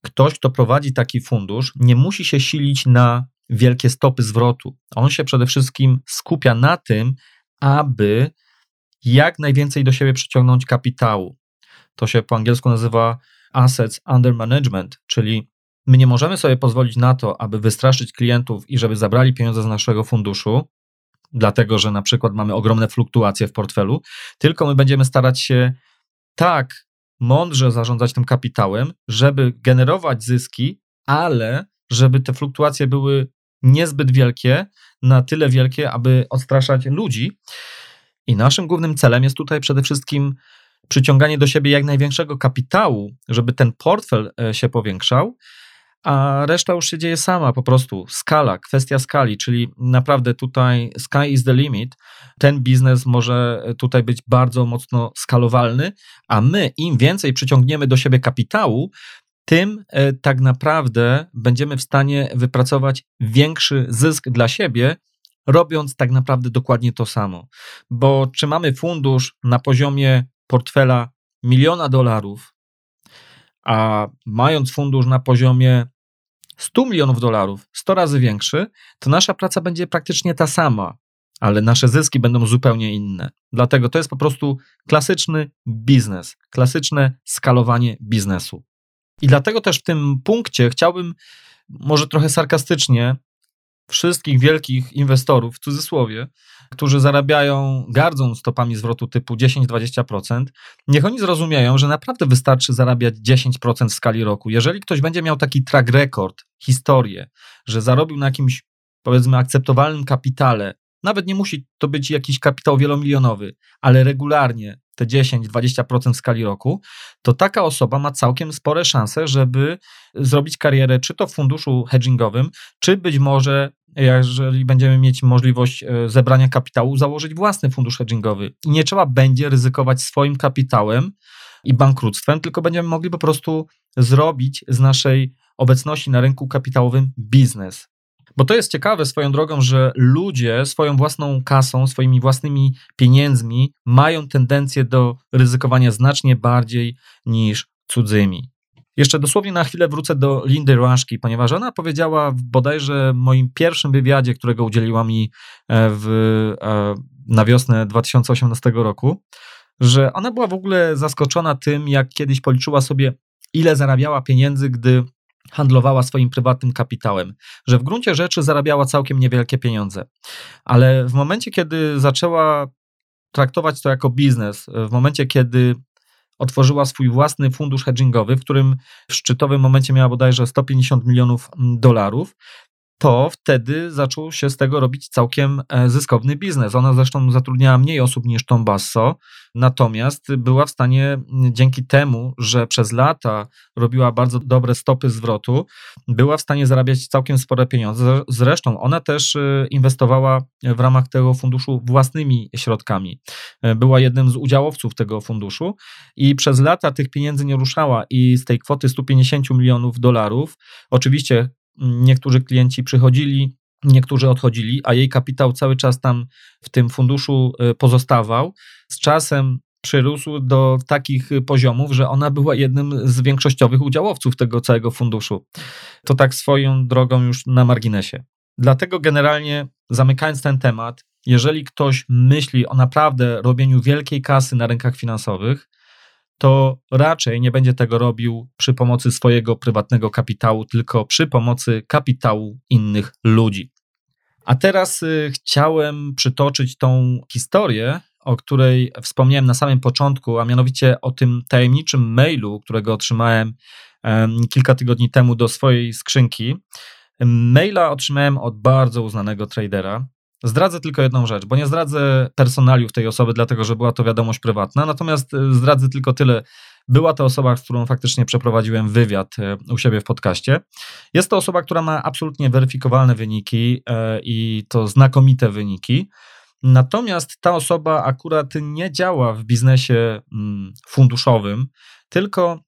S2: ktoś, kto prowadzi taki fundusz, nie musi się silić na wielkie stopy zwrotu. On się przede wszystkim skupia na tym, aby jak najwięcej do siebie przyciągnąć kapitału. To się po angielsku nazywa assets under management, czyli my nie możemy sobie pozwolić na to, aby wystraszyć klientów i żeby zabrali pieniądze z naszego funduszu, dlatego że na przykład mamy ogromne fluktuacje w portfelu, tylko my będziemy starać się tak mądrze zarządzać tym kapitałem, żeby generować zyski, ale żeby te fluktuacje były niezbyt wielkie, na tyle wielkie, aby odstraszać ludzi. I naszym głównym celem jest tutaj przede wszystkim przyciąganie do siebie jak największego kapitału, żeby ten portfel e, się powiększał, a reszta już się dzieje sama, po prostu skala, kwestia skali, czyli naprawdę tutaj sky is the limit. Ten biznes może tutaj być bardzo mocno skalowalny, a my im więcej przyciągniemy do siebie kapitału, tym e, tak naprawdę będziemy w stanie wypracować większy zysk dla siebie robiąc tak naprawdę dokładnie to samo. Bo czy mamy fundusz na poziomie portfela miliona dolarów, a mając fundusz na poziomie 100 milionów dolarów, 100 razy większy, to nasza praca będzie praktycznie ta sama, ale nasze zyski będą zupełnie inne. Dlatego to jest po prostu klasyczny biznes, klasyczne skalowanie biznesu. I dlatego też w tym punkcie chciałbym może trochę sarkastycznie wszystkich wielkich inwestorów, w cudzysłowie, którzy zarabiają, gardzą stopami zwrotu typu 10-20%, niech oni zrozumieją, że naprawdę wystarczy zarabiać 10% w skali roku. Jeżeli ktoś będzie miał taki track record, historię, że zarobił na jakimś, powiedzmy, akceptowalnym kapitale, nawet nie musi to być jakiś kapitał wielomilionowy, ale regularnie te 10-20% w skali roku, to taka osoba ma całkiem spore szanse, żeby zrobić karierę czy to w funduszu hedgingowym, czy być może jeżeli będziemy mieć możliwość e, zebrania kapitału, założyć własny fundusz hedgingowy. I nie trzeba będzie ryzykować swoim kapitałem i bankructwem, tylko będziemy mogli po prostu zrobić z naszej obecności na rynku kapitałowym biznes. Bo to jest ciekawe swoją drogą, że ludzie swoją własną kasą, swoimi własnymi pieniędzmi mają tendencję do ryzykowania znacznie bardziej niż cudzymi. Jeszcze dosłownie na chwilę wrócę do Lindy Raszki, ponieważ ona powiedziała w bodajże moim pierwszym wywiadzie, którego udzieliła mi e, w, e, na wiosnę 2018 roku, że ona była w ogóle zaskoczona tym, jak kiedyś policzyła sobie, ile zarabiała pieniędzy, gdy handlowała swoim prywatnym kapitałem, że w gruncie rzeczy zarabiała całkiem niewielkie pieniądze. Ale w momencie, kiedy zaczęła traktować to jako biznes, w momencie, kiedy otworzyła swój własny fundusz hedgingowy, w którym w szczytowym momencie miała bodajże 150 milionów dolarów, to wtedy zaczął się z tego robić całkiem e, zyskowny biznes. Ona zresztą zatrudniała mniej osób niż Tom Basso, natomiast była w stanie dzięki temu, że przez lata robiła bardzo dobre stopy zwrotu, była w stanie zarabiać całkiem spore pieniądze. Zresztą ona też e, inwestowała w ramach tego funduszu własnymi środkami. E, była jednym z udziałowców tego funduszu i przez lata tych pieniędzy nie ruszała i z tej kwoty 150 milionów dolarów, oczywiście niektórzy klienci przychodzili, niektórzy odchodzili, a jej kapitał cały czas tam w tym funduszu y, pozostawał. Z czasem przyrósł do takich poziomów, że ona była jednym z większościowych udziałowców tego całego funduszu. To tak swoją drogą już na marginesie. Dlatego generalnie zamykając ten temat, jeżeli ktoś myśli o naprawdę robieniu wielkiej kasy na rynkach finansowych, to raczej nie będzie tego robił przy pomocy swojego prywatnego kapitału, tylko przy pomocy kapitału innych ludzi. A teraz y, chciałem przytoczyć tą historię, o której wspomniałem na samym początku, a mianowicie o tym tajemniczym mailu, którego otrzymałem kilka tygodni temu do swojej skrzynki. Maila otrzymałem od bardzo uznanego tradera, Zdradzę tylko jedną rzecz, bo nie zdradzę personaliów tej osoby, dlatego że była to wiadomość prywatna, natomiast e, zdradzę tylko tyle. Była to osoba, z którą faktycznie przeprowadziłem wywiad e, u siebie w podcaście. Jest to osoba, która ma absolutnie weryfikowalne wyniki e, i to znakomite wyniki. Natomiast ta osoba akurat nie działa w biznesie mm, funduszowym, tylko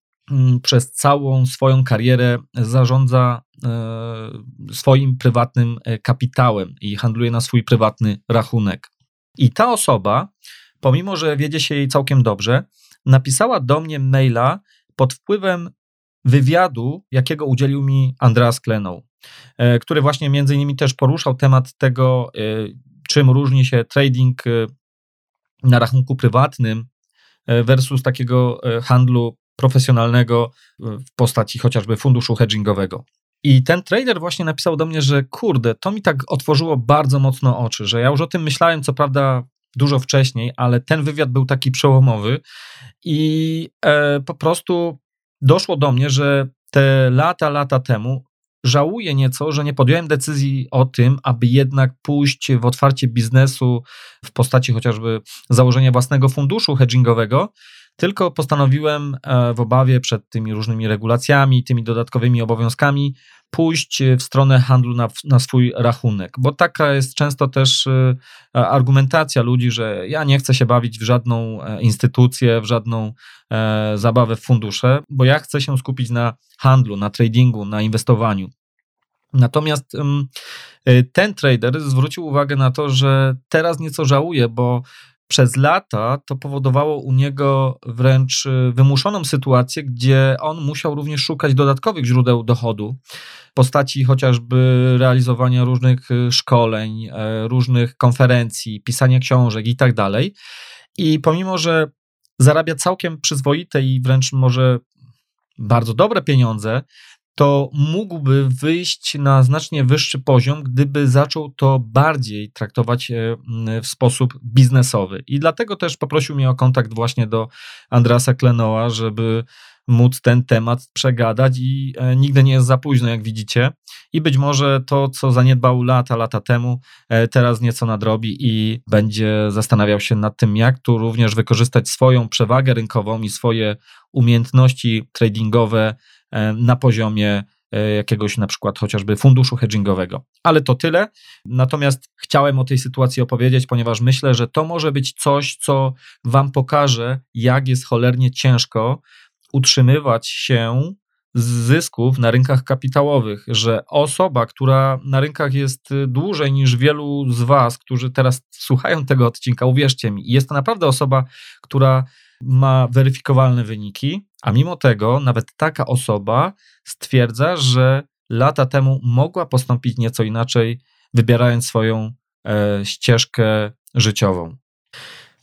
S2: przez całą swoją karierę zarządza E, swoim prywatnym e, kapitałem i handluje na swój prywatny rachunek. I ta osoba, pomimo że wiedzie się jej całkiem dobrze, napisała do mnie maila pod wpływem wywiadu, jakiego udzielił mi Andreas Klenow, e, który właśnie między innymi też poruszał temat tego, czym różni się trading na rachunku prywatnym versus takiego handlu profesjonalnego w postaci chociażby funduszu hedgingowego. I ten trader właśnie napisał do mnie, że kurde, to mi tak otworzyło bardzo mocno oczy, że ja już o tym myślałem, co prawda dużo wcześniej, ale ten wywiad był taki przełomowy i e, po prostu doszło do mnie, że te lata, lata temu żałuję nieco, że nie podjąłem decyzji o tym, aby jednak pójść w otwarcie biznesu w postaci chociażby założenia własnego funduszu hedgingowego, tylko postanowiłem e, w obawie przed tymi różnymi regulacjami, tymi dodatkowymi obowiązkami, pójść w stronę handlu na, na swój rachunek, bo taka jest często też e, argumentacja ludzi, że ja nie chcę się bawić w żadną e, instytucję, w żadną zabawę w fundusze, bo ja chcę się skupić na handlu, na tradingu, na inwestowaniu. Natomiast ten trader zwrócił uwagę na to, że teraz nieco żałuje, bo przez lata to powodowało u niego wręcz y, wymuszoną sytuację, gdzie on musiał również szukać dodatkowych źródeł dochodu w postaci chociażby realizowania różnych y, szkoleń, e, różnych konferencji, pisania książek i tak dalej. I pomimo, że zarabia całkiem przyzwoite i wręcz może bardzo dobre pieniądze, to mógłby wyjść na znacznie wyższy poziom, gdyby zaczął to bardziej traktować e, w sposób biznesowy. I dlatego też poprosił mnie o kontakt właśnie do Andrasa Klenoa, żeby móc ten temat przegadać i e, nigdy nie jest za późno, jak widzicie. I być może to, co zaniedbał lata, lata temu, e, teraz nieco nadrobi i będzie zastanawiał się nad tym, jak tu również wykorzystać swoją przewagę rynkową i swoje umiejętności tradingowe na poziomie e, jakiegoś na przykład chociażby funduszu hedgingowego. Ale to tyle. Natomiast chciałem o tej sytuacji opowiedzieć, ponieważ myślę, że to może być coś, co Wam pokaże, jak jest cholernie ciężko utrzymywać się z zysków na rynkach kapitałowych, że osoba, która na rynkach jest dłużej niż wielu z Was, którzy teraz słuchają tego odcinka, uwierzcie mi, jest to naprawdę osoba, która ma weryfikowalne wyniki, a mimo tego nawet taka osoba stwierdza, że lata temu mogła postąpić nieco inaczej, wybierając swoją e, ścieżkę życiową.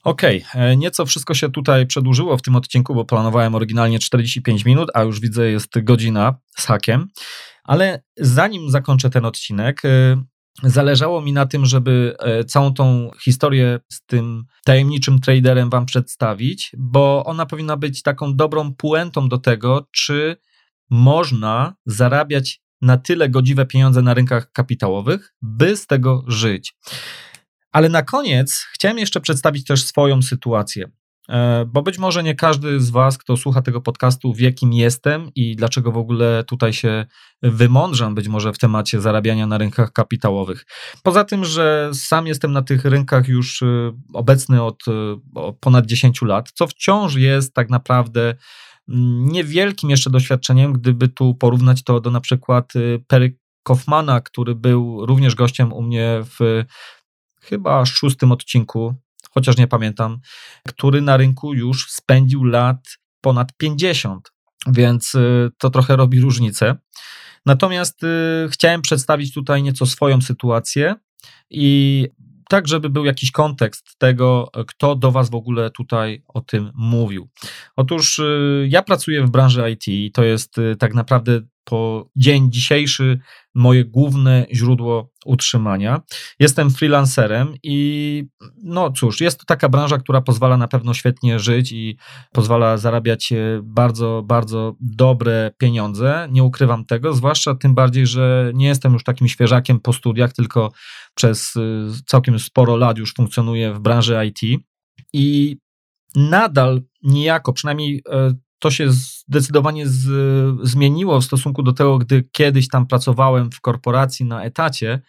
S2: Okej, okay. E, nieco wszystko się tutaj przedłużyło w tym odcinku, bo planowałem oryginalnie 45 minut, a już widzę jest godzina z hakiem. Ale zanim zakończę ten odcinek, e, Zależało mi na tym, żeby e, całą tą historię z tym tajemniczym traderem Wam przedstawić, bo ona powinna być taką dobrą puentą do tego, czy można zarabiać na tyle godziwe pieniądze na rynkach kapitałowych, by z tego żyć. Ale na koniec chciałem jeszcze przedstawić też swoją sytuację. E, bo być może nie każdy z Was, kto słucha tego podcastu, wie, kim jestem i dlaczego w ogóle tutaj się wymądrzam, być może w temacie zarabiania na rynkach kapitałowych. Poza tym, że sam jestem na tych rynkach już e, obecny od e, ponad 10 lat, co wciąż jest tak naprawdę mm, niewielkim jeszcze doświadczeniem, gdyby tu porównać to do na przykład Perry Kaufmana, który był również gościem u mnie w chyba szóstym odcinku chociaż nie pamiętam, który na rynku już spędził lat ponad 50, więc y, to trochę robi różnicę. Natomiast y, chciałem przedstawić tutaj nieco swoją sytuację i tak, żeby był jakiś kontekst tego, kto do Was w ogóle tutaj o tym mówił. Otóż y, ja pracuję w branży IT i to jest tak naprawdę po dzień dzisiejszy moje główne źródło utrzymania. Jestem freelancerem i no cóż, jest to taka branża, która pozwala na pewno świetnie żyć i pozwala zarabiać e, bardzo, bardzo dobre pieniądze. Nie ukrywam tego, zwłaszcza tym bardziej, że nie jestem już takim świeżakiem po studiach, tylko przez e, całkiem sporo lat już funkcjonuję w branży IT i nadal niejako, przynajmniej e, to się zdecydowanie z, zmieniło w stosunku do tego, gdy kiedyś tam pracowałem w korporacji na etacie.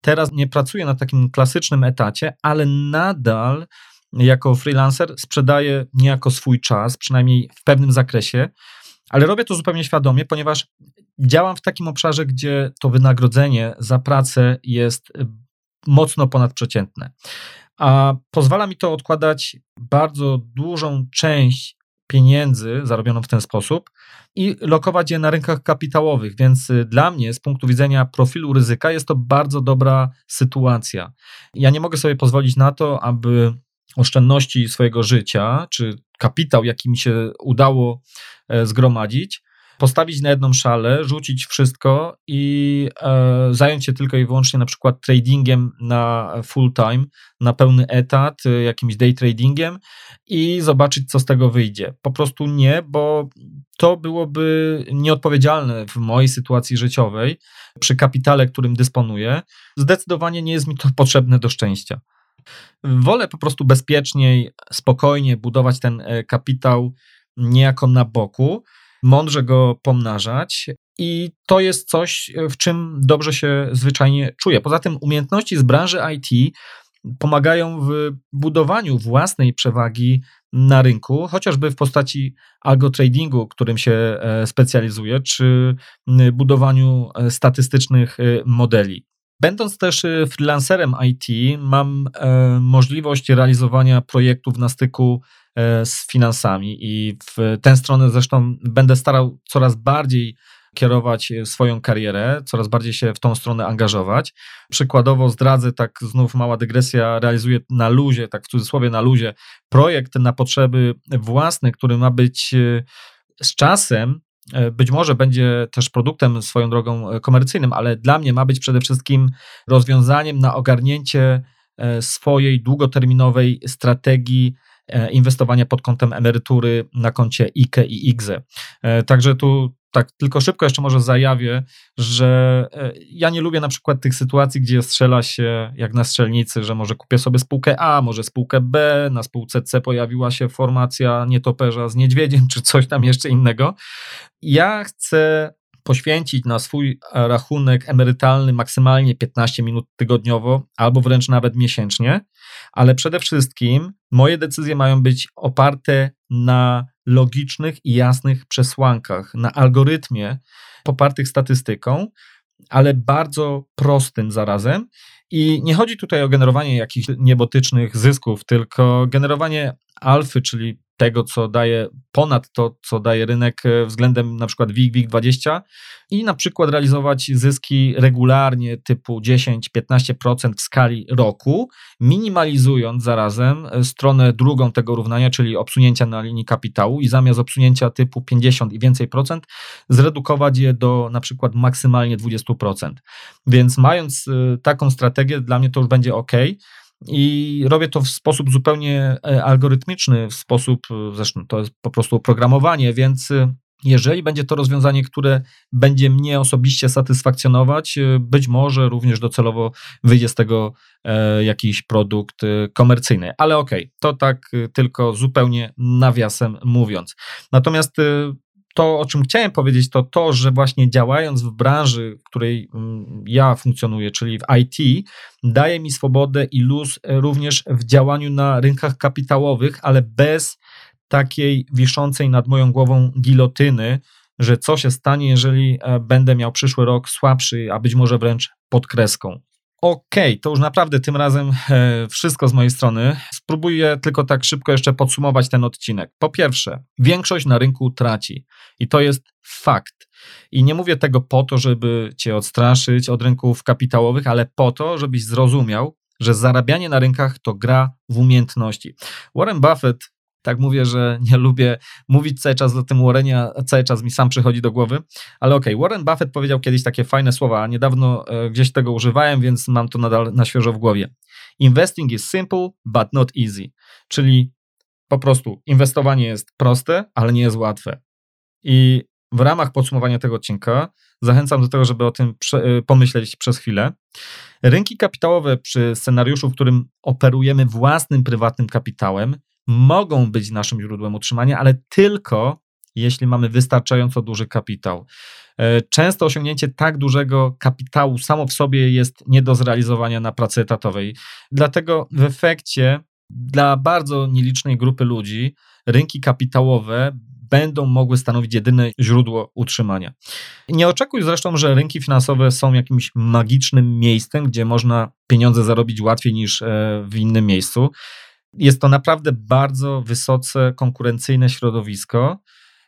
S2: Teraz nie pracuję na takim klasycznym etacie, ale nadal jako freelancer sprzedaję niejako swój czas, przynajmniej w pewnym zakresie, ale robię to zupełnie świadomie, ponieważ działam w takim obszarze, gdzie to wynagrodzenie za pracę jest mocno ponadprzeciętne. A pozwala mi to odkładać bardzo dużą część pieniędzy zarobioną w ten sposób i lokować je na rynkach kapitałowych. Więc y, dla mnie, z punktu widzenia profilu ryzyka, jest to bardzo dobra sytuacja. Ja nie mogę sobie pozwolić na to, aby oszczędności swojego życia, czy kapitał, jaki mi się udało e, zgromadzić, postawić na jedną szalę, rzucić wszystko i e, zająć się tylko i wyłącznie na przykład tradingiem na full time, na pełny etat, e, jakimś day tradingiem i zobaczyć, co z tego wyjdzie. Po prostu nie, bo to byłoby nieodpowiedzialne w mojej sytuacji życiowej, przy kapitale, którym dysponuję. Zdecydowanie nie jest mi to potrzebne do szczęścia. Wolę po prostu bezpieczniej, spokojnie budować ten e, kapitał niejako na boku mądrze go pomnażać. I to jest coś, w czym dobrze się zwyczajnie czuję. Poza tym, umiejętności z branży IT pomagają w budowaniu własnej przewagi na rynku, chociażby w postaci algotradingu, którym się e, specjalizuje, czy budowaniu e, statystycznych e, modeli. Będąc też freelancerem IT, mam możliwość realizowania projektów na styku z finansami i w tę stronę zresztą będę starał coraz bardziej kierować e, swoją karierę, coraz bardziej się w tą stronę angażować. Przykładowo zdradzę, tak znów mała dygresja, realizuję na luzie, tak w cudzysłowie na luzie, projekt na potrzeby własne, który ma być e, z czasem e, być może będzie też produktem swoją drogą komercyjnym, ale dla mnie ma być przede wszystkim rozwiązaniem na ogarnięcie swojej długoterminowej strategii inwestowania pod kątem emerytury na koncie IKE i IGZE. Także tu tak tylko szybko jeszcze może zajawię, że e, ja nie lubię na przykład tych sytuacji, gdzie strzela się jak na strzelnicy, że może kupię sobie spółkę A, może spółkę B, na spółce C pojawiła się formacja nietoperza z niedźwiedziem, czy coś tam jeszcze innego. Ja chcę poświęcić na swój rachunek emerytalny maksymalnie 15 minut tygodniowo, albo wręcz nawet miesięcznie, ale przede wszystkim moje decyzje mają być oparte na logicznych i jasnych przesłankach, na algorytmie popartych statystyką, ale bardzo prostym zarazem. I nie chodzi tutaj o generowanie jakichś niebotycznych zysków, tylko generowanie alfy, czyli tego, co daje ponad to, co daje rynek e, względem na przykład WIG, WIG20 i na przykład realizować zyski regularnie typu 10-15% w skali roku, minimalizując zarazem e, stronę drugą tego równania, czyli obsunięcia na linii kapitału i zamiast obsunięcia typu 50 i więcej procent, zredukować je do na przykład maksymalnie 20%. Więc mając e, taką strategię, dla mnie to już będzie ok. I robię to w sposób zupełnie e, algorytmiczny, w sposób, e, zresztą to jest po prostu oprogramowanie, więc e, jeżeli będzie to rozwiązanie, które będzie mnie osobiście satysfakcjonować, być może również docelowo wyjdzie z tego jakiś produkt komercyjny. Ale okej, okay, to tak tylko zupełnie nawiasem mówiąc. Natomiast to, o czym chciałem powiedzieć, to to, że właśnie działając w branży, w której mm, ja funkcjonuję, czyli w IT, daje mi swobodę i luz również w działaniu na rynkach kapitałowych, ale bez takiej wiszącej nad moją głową gilotyny, że co się stanie, jeżeli e, będę miał przyszły rok słabszy, a być może wręcz pod kreską. Okej, okay, to już naprawdę tym razem e, wszystko z mojej strony. Spróbuję tylko tak szybko jeszcze podsumować ten odcinek. Po pierwsze, większość na rynku traci i to jest fakt. I nie mówię tego po to, żeby cię odstraszyć od rynków kapitałowych, ale po to, żebyś zrozumiał, że zarabianie na rynkach to gra w umiejętności. Warren Buffett tak mówię, że nie lubię mówić cały czas o tym Warrenie, a cały czas mi sam przychodzi do głowy. Ale okej, okay, Warren Buffett powiedział kiedyś takie fajne słowa, a niedawno e, gdzieś tego używałem, więc mam to nadal na świeżo w głowie. Investing is simple, but not easy. Czyli po prostu inwestowanie jest proste, ale nie jest łatwe. I w ramach podsumowania tego odcinka zachęcam do tego, żeby o tym e, pomyśleć przez chwilę. Rynki kapitałowe przy scenariuszu, w którym operujemy własnym prywatnym kapitałem, mogą być naszym źródłem utrzymania, ale tylko jeśli mamy wystarczająco duży kapitał. E, często osiągnięcie tak dużego kapitału samo w sobie jest nie do zrealizowania na pracy etatowej. Dlatego w efekcie dla bardzo nielicznej grupy ludzi rynki kapitałowe będą mogły stanowić jedyne źródło utrzymania. Nie oczekuj zresztą, że rynki finansowe są jakimś magicznym miejscem, gdzie można pieniądze zarobić łatwiej niż e, w innym miejscu. Jest to naprawdę bardzo wysoce konkurencyjne środowisko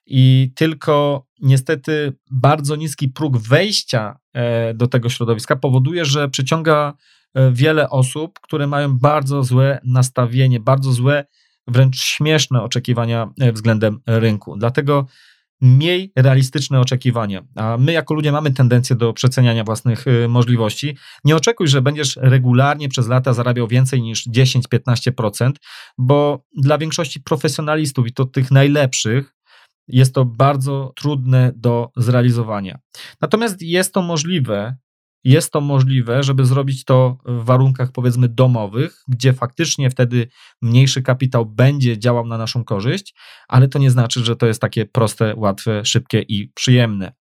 S2: i tylko niestety bardzo niski próg wejścia e, do tego środowiska powoduje, że przyciąga e, wiele osób, które mają bardzo złe nastawienie, bardzo złe, wręcz śmieszne oczekiwania e, względem rynku. Dlatego miej realistyczne oczekiwania. A my, jako ludzie, mamy tendencję do przeceniania własnych y, możliwości. Nie oczekuj, że będziesz regularnie przez lata zarabiał więcej niż 10-15%, bo dla większości profesjonalistów i to tych najlepszych, jest to bardzo trudne do zrealizowania. Natomiast jest to możliwe jest to możliwe, żeby zrobić to w warunkach powiedzmy domowych, gdzie faktycznie wtedy mniejszy kapitał będzie działał na naszą korzyść, ale to nie znaczy, że to jest takie proste, łatwe, szybkie i przyjemne.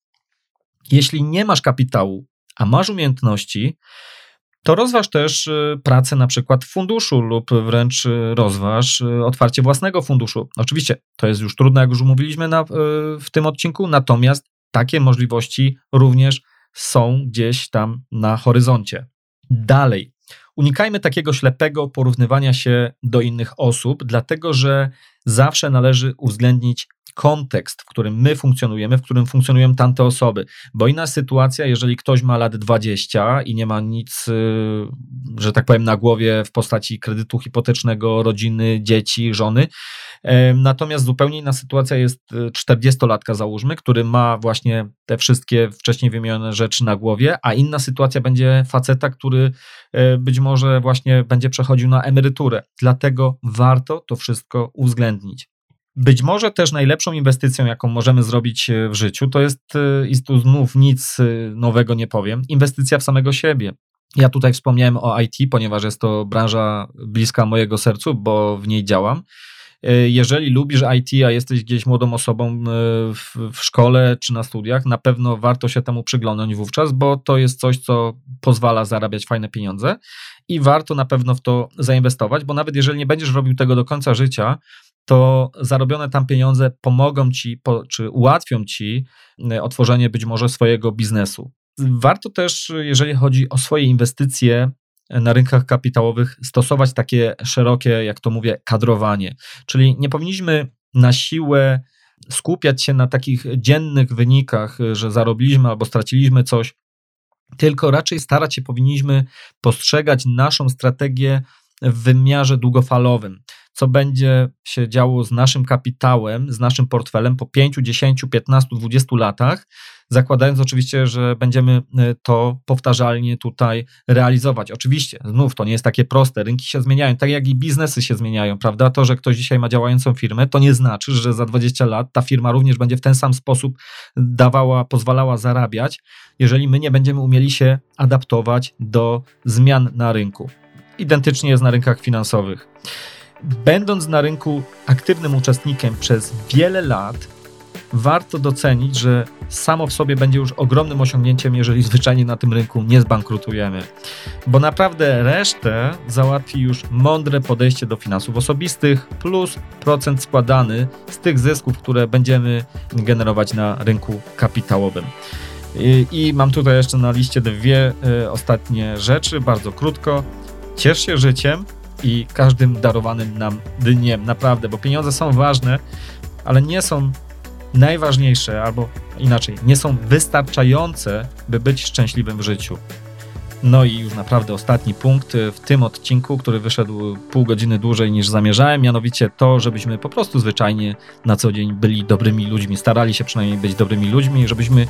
S2: Jeśli nie masz kapitału, a masz umiejętności, to rozważ też y, pracę na przykład w funduszu lub wręcz y, rozważ y, otwarcie własnego funduszu. Oczywiście to jest już trudne, jak już mówiliśmy na, w tym odcinku, natomiast takie możliwości również są gdzieś tam na horyzoncie. Dalej, unikajmy takiego ślepego porównywania się do innych osób, dlatego że zawsze należy uwzględnić kontekst, w którym my funkcjonujemy, w którym funkcjonują tamte osoby. Bo inna sytuacja, jeżeli ktoś ma lat 20 i nie ma nic, y, że tak powiem, na głowie w postaci kredytu hipotecznego, rodziny, dzieci, żony. Natomiast zupełnie inna sytuacja jest 40-latka, y, załóżmy, który ma właśnie te wszystkie wcześniej wymienione rzeczy na głowie, a inna sytuacja będzie faceta, który y, być może właśnie będzie przechodził na emeryturę. Dlatego warto to wszystko uwzględnić. Być może też najlepszą inwestycją, jaką możemy zrobić e, w życiu, to jest, e, i tu znów nic e, nowego nie powiem, inwestycja w samego siebie. Ja tutaj wspomniałem o IT, ponieważ jest to branża bliska mojego sercu, bo w niej działam. Jeżeli lubisz IT, a jesteś gdzieś młodą osobą w, w, szkole czy na studiach, na pewno warto się temu przyglądać wówczas, bo to jest coś, co pozwala zarabiać fajne pieniądze i warto na pewno w to zainwestować, bo nawet jeżeli nie będziesz robił tego do końca życia, to zarobione tam pieniądze pomogą ci, czy ułatwią ci e, otworzenie być może swojego biznesu. Warto też, jeżeli chodzi o swoje inwestycje e, na rynkach kapitałowych, stosować takie szerokie, jak to mówię, kadrowanie. Czyli nie powinniśmy na siłę skupiać się na takich dziennych wynikach, e, że zarobiliśmy albo straciliśmy coś, tylko raczej starać się powinniśmy postrzegać naszą strategię w wymiarze długofalowym co będzie się działo z naszym kapitałem, z naszym portfelem po 5, 10, 15, 20 latach, zakładając oczywiście, że będziemy e, to powtarzalnie tutaj realizować. Oczywiście, znów to nie jest takie proste, rynki się zmieniają, tak jak i biznesy się zmieniają, prawda? To, że ktoś dzisiaj ma działającą firmę, to nie znaczy, że za 20 lat ta firma również będzie w ten sam sposób dawała, pozwalała zarabiać, jeżeli my nie będziemy umieli się adaptować do zmian na rynku. Identycznie jest na rynkach finansowych. Będąc na rynku aktywnym uczestnikiem przez wiele lat, warto docenić, że samo w sobie będzie już ogromnym osiągnięciem, jeżeli zwyczajnie na tym rynku nie zbankrutujemy. Bo naprawdę resztę załatwi już mądre podejście do finansów osobistych plus procent składany z tych zysków, które będziemy generować na rynku kapitałowym. I, i mam tutaj jeszcze na liście dwie y, ostatnie rzeczy, bardzo krótko. Ciesz się życiem, i każdym darowanym nam dniem, naprawdę, bo pieniądze są ważne, ale nie są najważniejsze, albo inaczej, nie są wystarczające, by być szczęśliwym w życiu. No i już naprawdę ostatni punkt w tym odcinku, który wyszedł pół godziny dłużej niż zamierzałem, mianowicie to, żebyśmy po prostu zwyczajnie na co dzień byli dobrymi ludźmi, starali się przynajmniej być dobrymi ludźmi, żebyśmy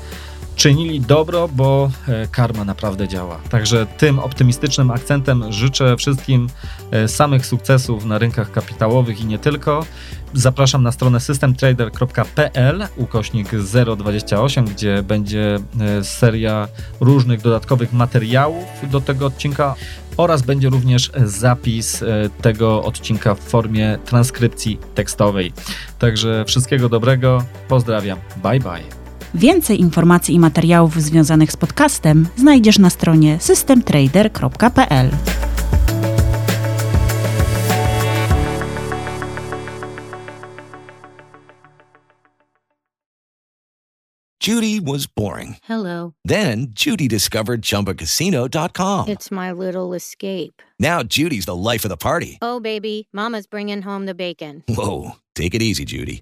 S2: czynili dobro, bo e, karma naprawdę działa. Także tym optymistycznym akcentem życzę wszystkim e, samych sukcesów na rynkach kapitałowych i nie tylko. Zapraszam na stronę systemtrader.pl ukośnik 028, gdzie będzie e, seria różnych dodatkowych materiałów do tego odcinka oraz będzie również zapis tego odcinka w formie transkrypcji tekstowej. Także wszystkiego dobrego, pozdrawiam, bye bye.
S3: Więcej informacji i materiałów związanych z podcastem znajdziesz na stronie systemtrader.pl.
S4: Judy was boring.
S5: Hello.
S4: Then Judy discovered chumbacasino.com.
S5: It's my little escape.
S4: Now Judy's the life of the party.
S5: Oh, baby, Mama's bringing home the bacon.
S4: Whoa. Take it easy, Judy.